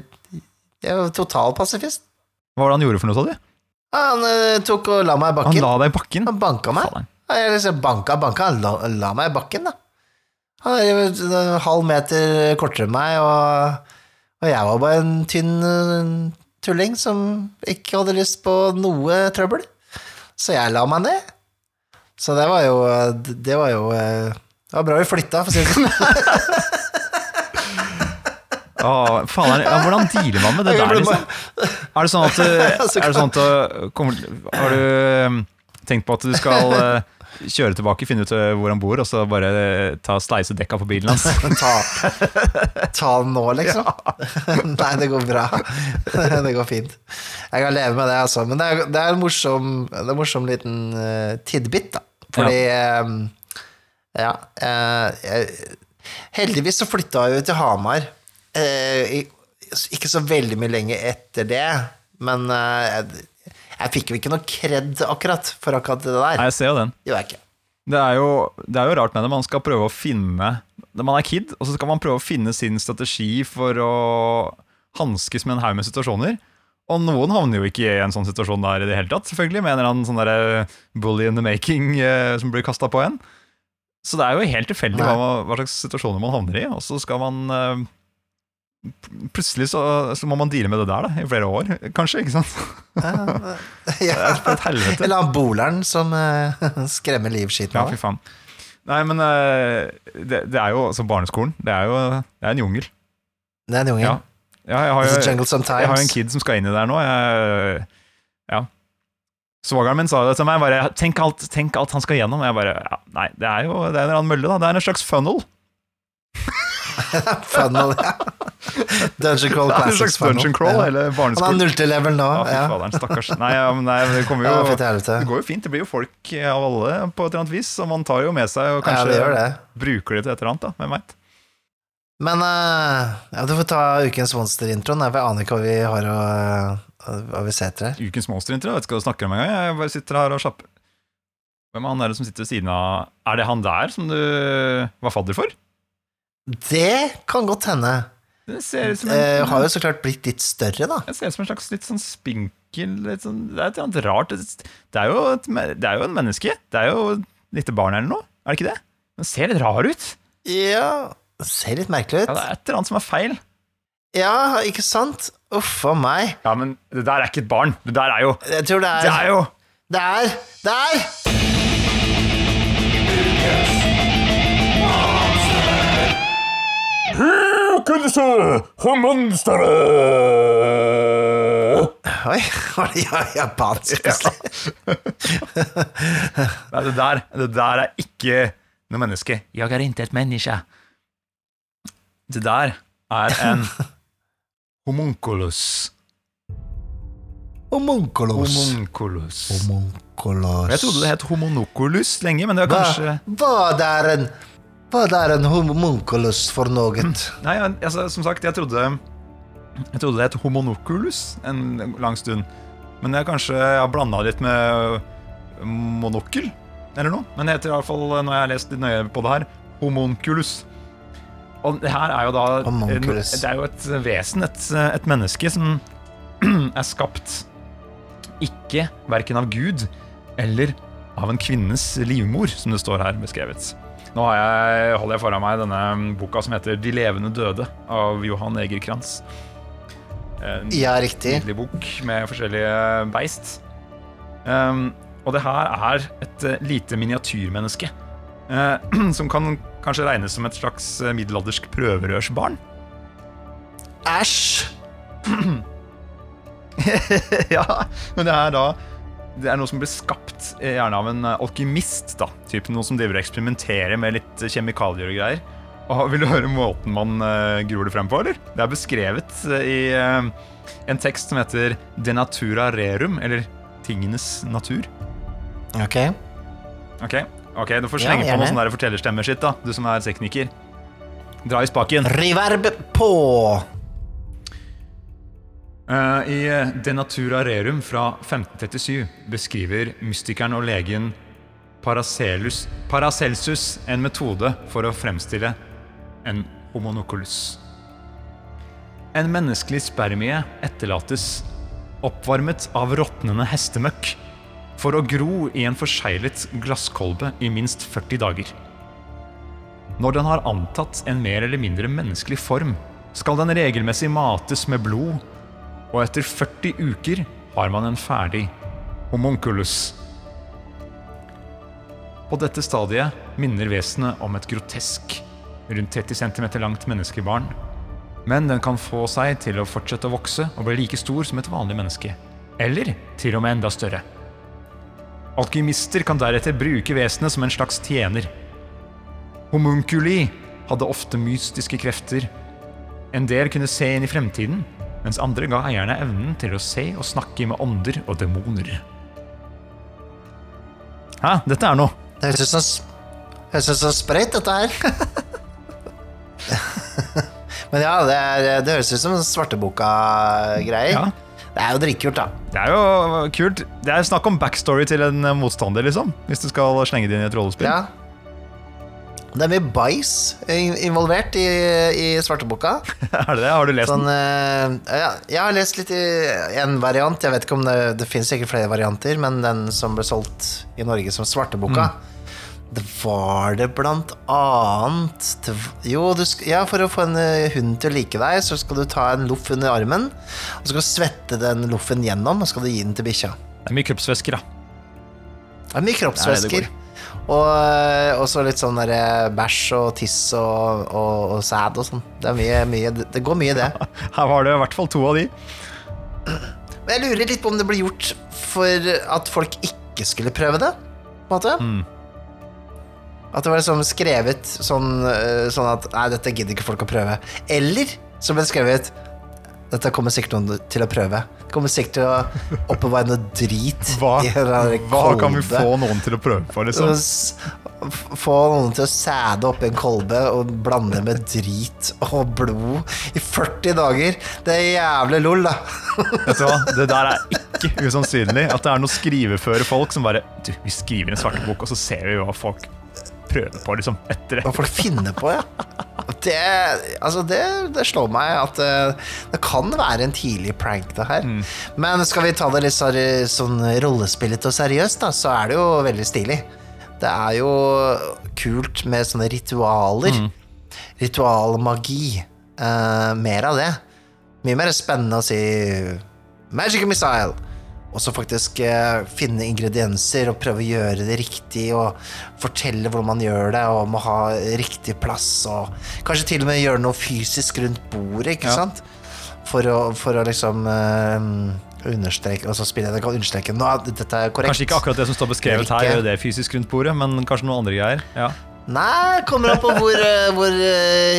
jeg er jo total pasifist. Hva var det han gjorde for noe, sa du? Han eh, tok og la meg i bakken. Han la deg i bakken? Han banka meg. Faen. Jeg liksom banka, banka, han la, la meg i bakken, da. Han er en halv meter kortere enn meg, og, og jeg var bare en tynn eh, tulling som ikke hadde lyst på noe trøbbel. Så jeg la meg ned. Så det var jo Det var jo eh, Det var bra vi flytta, for å si det sånn. Å, faen, ja, hvordan dealer man med det der, liksom? Er det sånn at, er det sånn at kommer, Har du um, tenkt på at du skal kjøre tilbake, finne ut hvor han bor, og så bare ta sleise dekka på bilen hans? Ta, ta den nå, liksom. Nei, det går bra. Det går fint. Jeg kan leve med det, altså. Men det er, det er en morsom, det er en morsom liten uh, tidbit, da. Fordi eh, Ja. eh, jeg, heldigvis så flytta jeg jo til Hamar. Eh, ikke så veldig mye lenger etter det, men eh, jeg, fikk jo ikke noe kred akkurat for akkurat det der. Nei, jeg ser jo den. Det er, jo, det er jo rart med det. Man skal prøve å finne Når man er kid, og så skal man prøve å finne sin strategi for å hanskes med en haug med situasjoner. Og noen havner jo ikke i en sånn situasjon der i det hele tatt, selvfølgelig, med en eller annen sånn der bully in the making eh, som blir kasta på en. Så det er jo helt tilfeldig hva, hva slags situasjoner man havner i, og så skal man eh, plutselig så, så må man deale med det der da, i flere år, kanskje. ikke sant? Ja, ja. er. Eller han boleren som uh, skremmer livskiten Ja, av fy faen. Nei, men uh, det, det er jo som barneskolen. Det er jo det er en jungel. Det er en jungel. Ja. Ja, jeg, har jo, jeg har jo en kid som skal inn i det der nå. Jeg, ja. Svogeren min sa det til meg. Bare, tenk, alt, tenk alt han skal gjennom. Jeg bare, ja, Nei, det er jo det er en mølle. da Det er en slags funnel. Funnel, det. Dungeon Crawl Det er en slags dungeon crawl, Ja. barneskole. Han har nulltilevel null til level nå. Ja, fy faderen, stakkars. Nei, ja, men nei, det kommer jo ja. Det går jo fint. Det blir jo folk av alle på et eller annet vis. Og man tar jo med seg og Ja, kanskje det gjør det. bruker det til et eller annet. da, Hvem veit. Men eh, ja, du får ta ukens monsterintroen, jeg aner ikke hva vi har å eh, hva vi ser etter her. Ukens monsterintro, jeg vet ikke hva du snakker om engang. Jeg bare sitter her og slapper Hvem er han der som sitter ved siden av Er det han der som du var fadder for? Det kan godt hende. Det ser ut som en, Eh, har jo så klart blitt litt større, da. det ser ut som en slags litt sånn spinkel litt sånn, Det er et eller annet rart. Det det er, jo et, det er jo en menneske. Det er jo et lite barn eller noe. Er det ikke det? Den ser litt rar ut. Ja, det ser litt merkelig ut. Ja, det er et eller annet som er feil. Ja, ikke sant? Uff a meg. Ja, men det der er ikke et barn. Det der er jo Jeg tror det Det er er jo Det er Det er Oi, var det ja, japansk plutselig? Nei, det der, det der er ikke noe menneske. Jeg er ikke et menneske. Det der er en homunculus. Homunculus. Homunculus. Homunculus. Jeg trodde det het homonoculus lenge, men det er Hva, kanskje hva det er en Hva er en homunculus for noe? Nei, altså, som sagt, jeg trodde Jeg trodde det het homonoculus en lang stund. Men jeg kanskje har blanda litt med monokkel, eller noe. Men det heter i hvert fall, når jeg har lest litt nøye på det her, homonculus. Og det her er jo da Homunculus. Det er jo et vesen, et, et menneske, som er skapt ikke verken av Gud eller av en kvinnes livmor, som det står her beskrevet. Nå har jeg, holder jeg foran meg denne boka som heter De levende døde, av Johan Egerkrantz. En Ja, riktig. nydelig bok med forskjellige beist. Um, og det her er et eh, lite miniatyrmenneske. uh, som kan kanskje regnes som et slags eh, middelaldersk prøverørsbarn. Æsj! ja, men det er da Det er noe som blir skapt eh, gjerne av en eh, alkymist. da Typ Noen som driver og eksperimenterer med litt eh, kjemikalier og greier. Og Vil du høre måten man uh, gror det frem på? eller? Det er beskrevet i uh, en tekst som heter De natura rerum, eller Tingenes natur. Ok. Ok, ok, Du får Ja, slenge på noe der fortellerstemmer sitt, da du som er tekniker. Dra i spaken. Reverb på! Eh, I eh, De Natura Rerum fra 1537 beskriver mystikeren og legen Paracelsus, Paracelsus en metode for å fremstille en homonoculus. En menneskelig spermie etterlates oppvarmet av råtnende hestemøkk for å gro i en forseglet glasskolbe i minst 40 dager. Når den har antatt en mer eller mindre menneskelig form, skal den regelmessig mates med blod og etter 40 uker har man en ferdig homunculus. På dette stadiet minner vesenet om et grotesk, rundt 30 cm langt menneskebarn. Men den kan få seg til å fortsette å vokse og bli like stor som et vanlig menneske. Eller til og med enda større. Alkymister kan deretter bruke vesenet som en slags tjener. Homunculi hadde ofte mystiske krefter. En del kunne se inn i fremtiden, mens andre ga eierne evnen til å se og snakke med ånder og demoner. Hæ, dette er noe. Det høres ut som Det høres ut som sprøyt, dette her. Men ja, det, er, det høres ut som svarteboka-greier. Ja. Det er jo dritkult, da. Det er jo kult. Det er snakk om backstory til en motstander, liksom. Hvis du skal slenge det inn i et rollespill. Ja. Det er mye bæsj involvert i, i svarteboka. er det det? Har du lest Sånn, den? eh, ja, jeg har lest litt i en variant. Jeg vet ikke om det, det finnes sikkert flere varianter, men den som ble solgt i Norge som svarteboka, Det var det blant annet det, Jo, du ja, for å få en eh, hund til å like deg, så skal du ta en loff under armen, og så skal du svette den loffen gjennom, og så skal du gi den til bikkja. Det er mye kroppsvæsker, da. Det er mye kroppsvæsker. Nei, det Og, eh, og så litt sånn der eh, bæsj og tiss og, og, og sæd og sånn. Det mye det- Det går mye, det. Her var det i hvert fall to av de. Men jeg lurer litt på om det ble gjort for at folk ikke skulle prøve det. På en måte. Mm. At det var liksom skrevet sånn, eh, sånn at Nei, dette gidder ikke folk å prøve. Eller så ble det skrevet Dette kommer sikkert noen til å prøve. Det kommer sikkert til å oppbevare noe drit Hva, hva kan vi få noen til å prøve på, liksom? Få noen til å sæde oppi en kolbe og blande med drit og blod i 40 dager. Det er jævlig lol, da. Vet du hva? Det der er ikke usannsynlig. At det er noen skriveføre folk som bare Du, vi skriver en svartebok, og så ser vi hva folk prøver på, liksom, etter det. Hva folk finner på, ja. Det, altså det, det slår meg at eh, det kan være en tidlig prank, det her. Men skal vi ta det litt sånn rollespillet og seriøst, da, så er det jo veldig stilig. Det er jo kult med sånne ritualer. Ritualmagi. Eh, mer av det. Mye mer spennende å si Magic missile! Og så faktisk eh, finne ingredienser og prøve å gjøre det riktig og fortelle hvordan man gjør det, og må ha riktig plass og kanskje til og med gjøre noe fysisk rundt bordet, ikke Ja. sant? For å, for å liksom eh, understreke Og så spiller jeg det kan understreke Nå, dette er korrekt. Kanskje ikke akkurat det som står beskrevet her, gjør det fysisk rundt bordet, men kanskje noen andre greier. Ja. Nei, kommer an på hvor, eh, hvor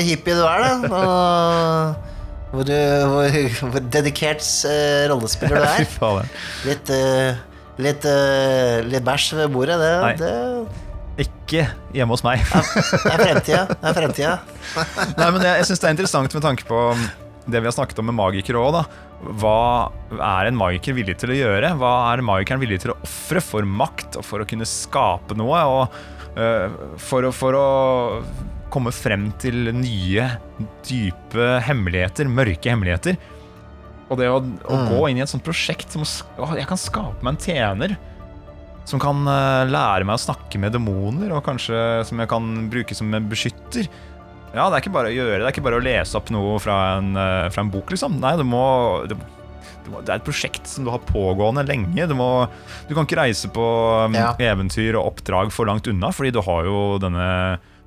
hippie du er, da. Og hvor, du- hvor, hvor dedikert uh, rollespiller du er. Litt, uh, litt, uh, litt bæsj ved bordet, det, Nei. det, Ikke hjemme hos meg. det er fremtida. Det er fremtida. Nei, men jeg, jeg syns det er interessant med tanke på det vi har snakket om med magikere òg. Hva er en magiker villig til å gjøre? Hva er magikeren villig til å ofre for makt og for å kunne skape noe? Og uh, for, å, for å komme frem til nye, dype hemmeligheter, mørke hemmeligheter. Og det å, å gå inn i et sånt prosjekt som å Jeg kan skape meg en tjener som kan øh, lære meg å snakke med demoner, og kanskje som jeg kan bruke som en beskytter. Ja, det er ikke bare å gjøre, det er ikke bare å lese opp noe fra en, eh, fra en bok, liksom. Nei, du må, du, du må Det er et prosjekt som du har pågående lenge. Du, må, du kan ikke reise på um, Ja. eventyr og oppdrag for langt unna, fordi du har jo denne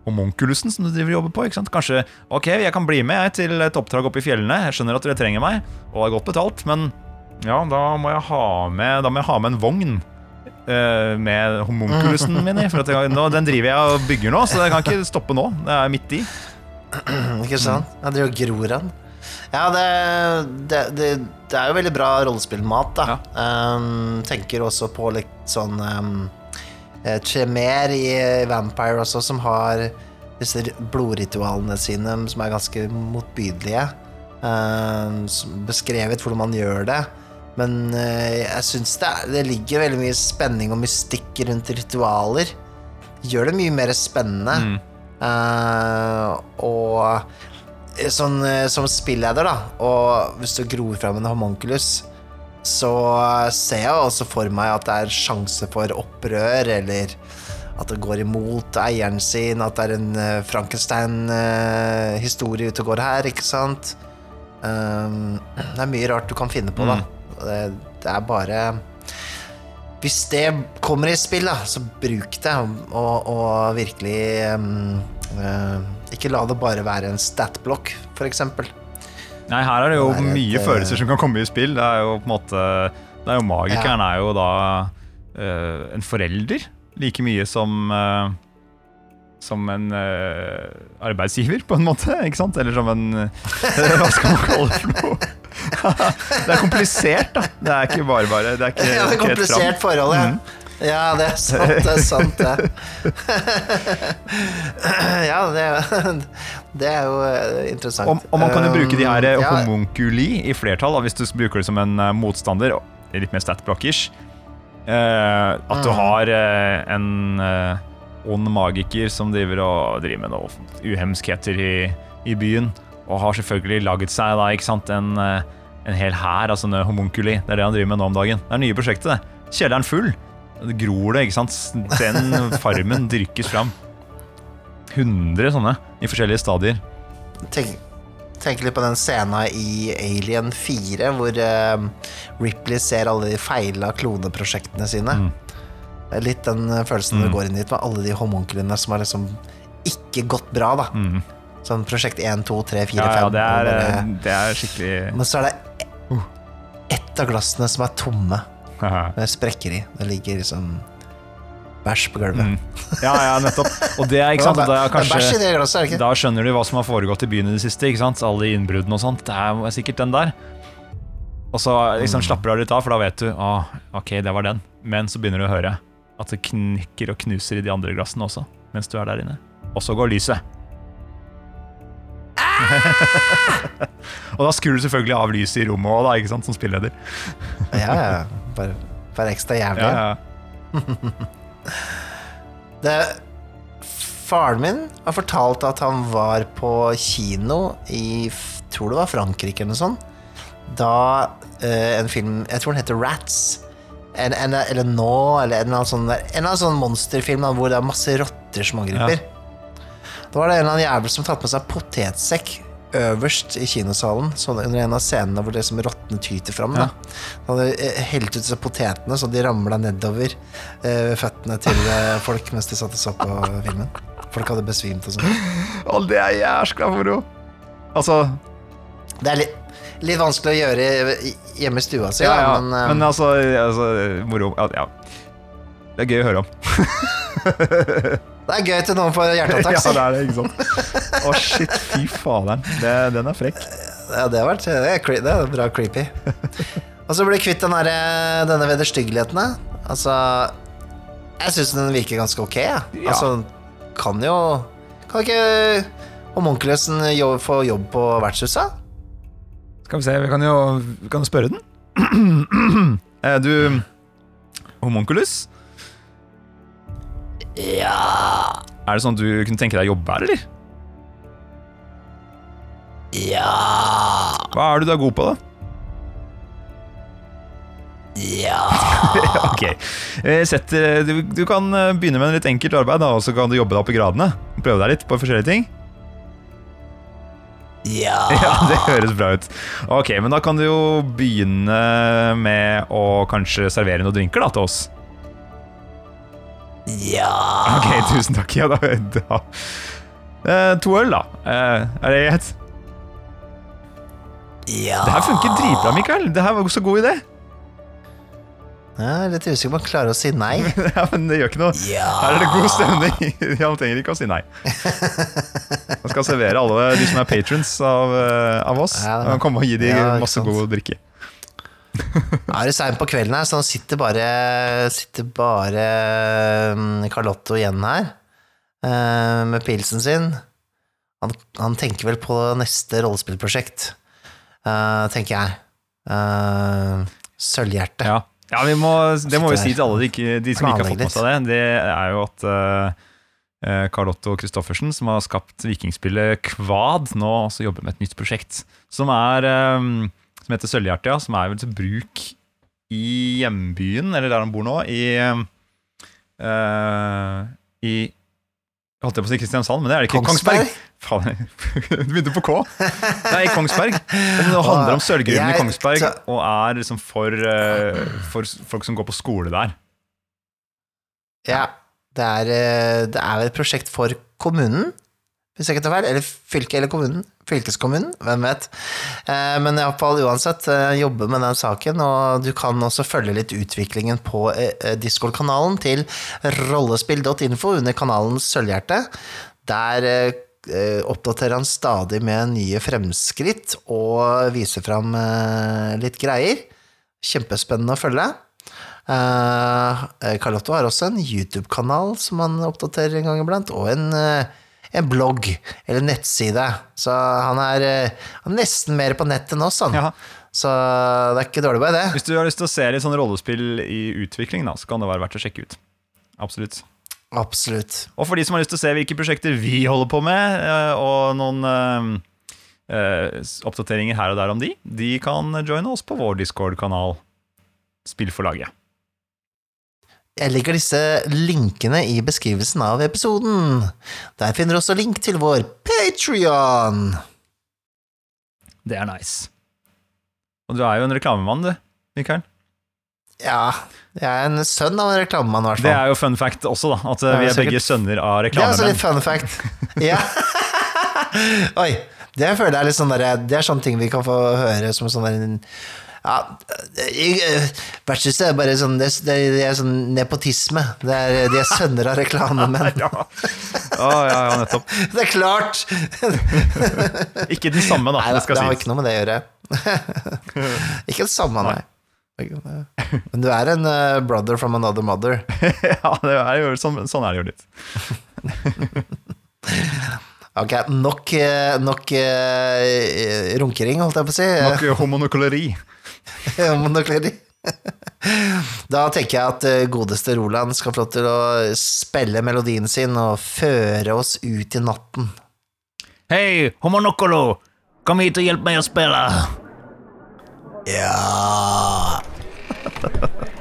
homunculusen som du driver og jobber på. ikke sant? Kanskje Ok, jeg kan bli med jeg, til et oppdrag oppe i fjellene. Jeg skjønner at dere trenger meg, og er godt betalt, men ja, da må jeg ha med, da må jeg ha med en vogn. eh, med homonkulusen min i. For jeg, nå, den driver jeg og bygger nå, så jeg kan ikke stoppe nå. Det er midt i. Ikke sant? Jeg driver og gror den. Ja, det, det, det, det er jo veldig bra rollespillmat, da. Um, tenker også på litt sånn um, eh, Tremer i Vampire også, som har disse blodritualene sine som er ganske motbydelige. Um, beskrevet hvordan man gjør det. Men eh, jeg syns det, det ligger veldig mye spenning og mystikk rundt ritualer. Gjør det mye mer spennende. Mm. Uh, og sånn, eh, som spilleder, da, og hvis du gror fram en homunculus, så ser jeg også for meg at det er sjanse for opprør, eller at det går imot eieren sin, at det er en uh, Frankenstein-historie ute og går her, ikke sant? Um, det er mye rart du kan finne på, da. Det, det er bare Hvis det kommer i spill, da, så bruk det, og, og virkelig um, uh, Ikke la det bare være en statblokk, for eksempel. Nei, her er det jo Det er mye følelser som kan komme i spill. Det er jo på en måte Det er jo Magikeren er jo da uh, en forelder like mye som uh, som en uh, arbeidsgiver, på en måte. ikke sant? Eller som en Hva skal man kalle det for noe? det er komplisert, da. Det er ikke bare bare. Det er ikke Ja, det er komplisert forhold, ja. Mhm. Ja, det er sant, det er sant, det. ja, det er, det er jo eh, interessant. Og, og man kan jo bruke de her eh, Um, ja, i flertall, hvis du bruker det som en eh, motstander. Litt mer statblockers. Eh, at du Mm. har eh, en eh, ond magiker som driver og driver med noe uhemskheter i, i byen. Og har selvfølgelig laget seg da, sant, en, eh, en hel hær av sånne homunculi. Det er det han driver med nå om dagen. Det er nye prosjektet, det. Kjelleren full. Det gror det, ikke sant? Den farmen dyrkes fram. 100 sånne i forskjellige stadier. Tenk, tenk litt på den scenen i Alien 4 hvor uh, Ripley ser alle de feila kloneprosjektene sine. Mm. Det er Litt den følelsen følelsen du går inn dit med alle de homonklene som har liksom ikke gått bra, da. Mm. Sånn prosjekt 1, 2, 3, 4, Ja, 5. ja, det er, bare- det er skikkelig Men så er det ett av glassene som er tomme, med sprekker i. Det ligger liksom bæsj på gulvet. Mm. Ja, ja, nettopp. Og det er, ikke sant, Da, kanskje, det er bæsj i det glasset, er det ikke? Da skjønner du hva som har foregått i byen i det siste. ikke sant? Alle innbruddene og sånt. Det er sikkert den der. Og så liksom slapper du av litt av, for da vet du ah, ok, det var den. Men så begynner du å høre at det knikker og knuser i de andre glassene også, mens du er der inne. Og så går lyset. og da skrur du selvfølgelig av lyset i rommet òg, ikke sant, som spilleder. Ja, ja. Bare, bare ekstra jævlig. Ja, ja. Det, faren min har fortalt at han var på kino i tror det var Frankrike eller noe sånt. Da eh, en film Jeg tror den heter Rats. En, en, eller Nå, eller en eller annen sånn, der- en eller annen sånn monsterfilm hvor det er masse rotter som angriper. Da var det en eller annen jævel som tatt med seg potetsekk øverst i kinosalen. Sånn under en av scenene hvor det som råtne tyter fram. Da. Han hadde eh, helt ut seg potetene så de ramla nedover eh, føttene til eh, folk mens de satt og så på filmen. Folk hadde besvimt og sånn. Og det er jæskla moro! Altså, Det er litt, litt vanskelig å gjøre hjemme i stua si, ja, ja. men, um, Men altså, altså moro. Ja, ja. Det er gøy å høre om. det er gøy til noen får hjerteattakk. ja, det er det, ikke sant? Å, shit, fy faderen. Den er frekk. Ja, det har vært det er, det er bra creepy. Og så blir du kvitt eh, denne vederstyggeligheten. Altså Jeg syns den virker ganske ok. Ja. Altså, kan jo Kan ikke homunculesen jobb, få jobb på vertshuset? Skal vi se, vi kan jo vi kan spørre den. Er du homunculus? Ja Er det sånn at du kunne tenke deg å jobbe her, eller? Ja Hva er du da god på, da? Ja ok. Eh, Sett, eh, du, du kan eh, begynne med en litt enkelt arbeid, da, og så kan du jobbe deg opp i gradene. Prøve deg litt på forskjellige ting. Ja Ja, det høres bra ut. Ok, men da kan du jo begynne med å kanskje servere noen drinker da, til oss. Ja Ok, tusen takk. Ja, da, da. Eh, to øl, da. Eh, er det greit? Ja Det her funker dritbra, Mikael. Det her var så god idé. Jeg er litt usikker på om jeg klarer å si nei. ja, men det gjør ikke noe. Ja Her er det god stemning. Han trenger ikke å si nei. Man skal servere alle de som er patrons av, eh, av oss. Ja, og komme og gi dem ja, ikke masse sant. god drikke. Nå er det seint på kvelden her, så nå sitter bare Sitter bare mm, Carlotto igjen her eh, med pilsen sin. Han, han tenker vel på neste rollespillprosjekt, eh, tenker jeg. Eh, Sølvhjerte. Ja, ja vi må, Det må vi si til alle de, ikke, de som ikke har fått med seg det. Det er jo at uh, Carlotto Christoffersen, som har skapt vikingspillet Kvad, nå også jobber med et nytt prosjekt. Som er eh, Som heter Sølvhjerte, ja. Som er vel til bruk i hjembyen, eller der han bor nå, i uh, I Holdt jeg på å si Kristiansand, men det er det ikke. Kongsberg? Faen, du begynte på K. Det er i Kongsberg. Det handler om sølvgruven i Kongsberg, og er liksom for, uh, for folk som går på skole der. Ja. Det er, eh, det er et prosjekt for kommunen, hvis jeg ikke tar feil. Eller fylket eller kommunen. Fylkeskommunen, hvem vet. Eh, Men iallfall uansett, eh, jobbe med den saken, og du kan også følge litt utviklingen på eh, Discord-kanalen til rollespill.info under kanalen Sølvhjerte. Der oppdaterer han stadig med nye fremskritt og viser fram litt greier. Kjempespennende å følge. Carl Carlotto har også en YouTube-kanal som han oppdaterer en gang iblant, og en, en blogg, eller nettside. Så han er, eh, han er nesten mer på nett enn oss, han. Ja. Så det er ikke dårlig bare det. Hvis du har lyst til å se litt sånn rollespill i utvikling, da, så kan det være verdt å sjekke ut. Absolutt. Absolutt. Og for de som har lyst til å se hvilke prosjekter vi holder på med, eh, og noen eh, eh, oppdateringer her og der om de, de kan joine oss på vår Discord-kanal Spillforlaget. Jeg legger disse linkene i beskrivelsen av episoden. Der finner du også link til vår Patrion. Det er nice. Og du er jo en reklamemann, du, Mikael. Ja, jeg er en sønn av en reklamemann, i hvert Det er jo fun fact også, da. At eh, vi er begge sønner av Det er også litt fun fact. Ja. Oi. Det føler jeg er litt sånn der, Det er sånne ting vi kan få høre som sånn ja, eh, Vertshuset er bare sånn det, er sånn nepotisme. Det er, de er sønner av reklamemenn. Ja. Oh, ja, ja, nettopp. Det er klart! Ikke den samme, da. Nei, det det, har ikke noe med det å gjøre. ikke det samme, nei. Men du er en uh, brother from another mother. ja, det er jo, sånn, sånn er det jo litt. Ok, nok, eh, nok uh, runkering, holdt jeg på å si. Nok homonokuleri. Monokleri. Da tenker jeg at eh, godeste Roland skal få lov til å spille melodien sin og føre oss ut i natten. Hei, homonokolo! Kom hit og hjelp meg å spille! Ja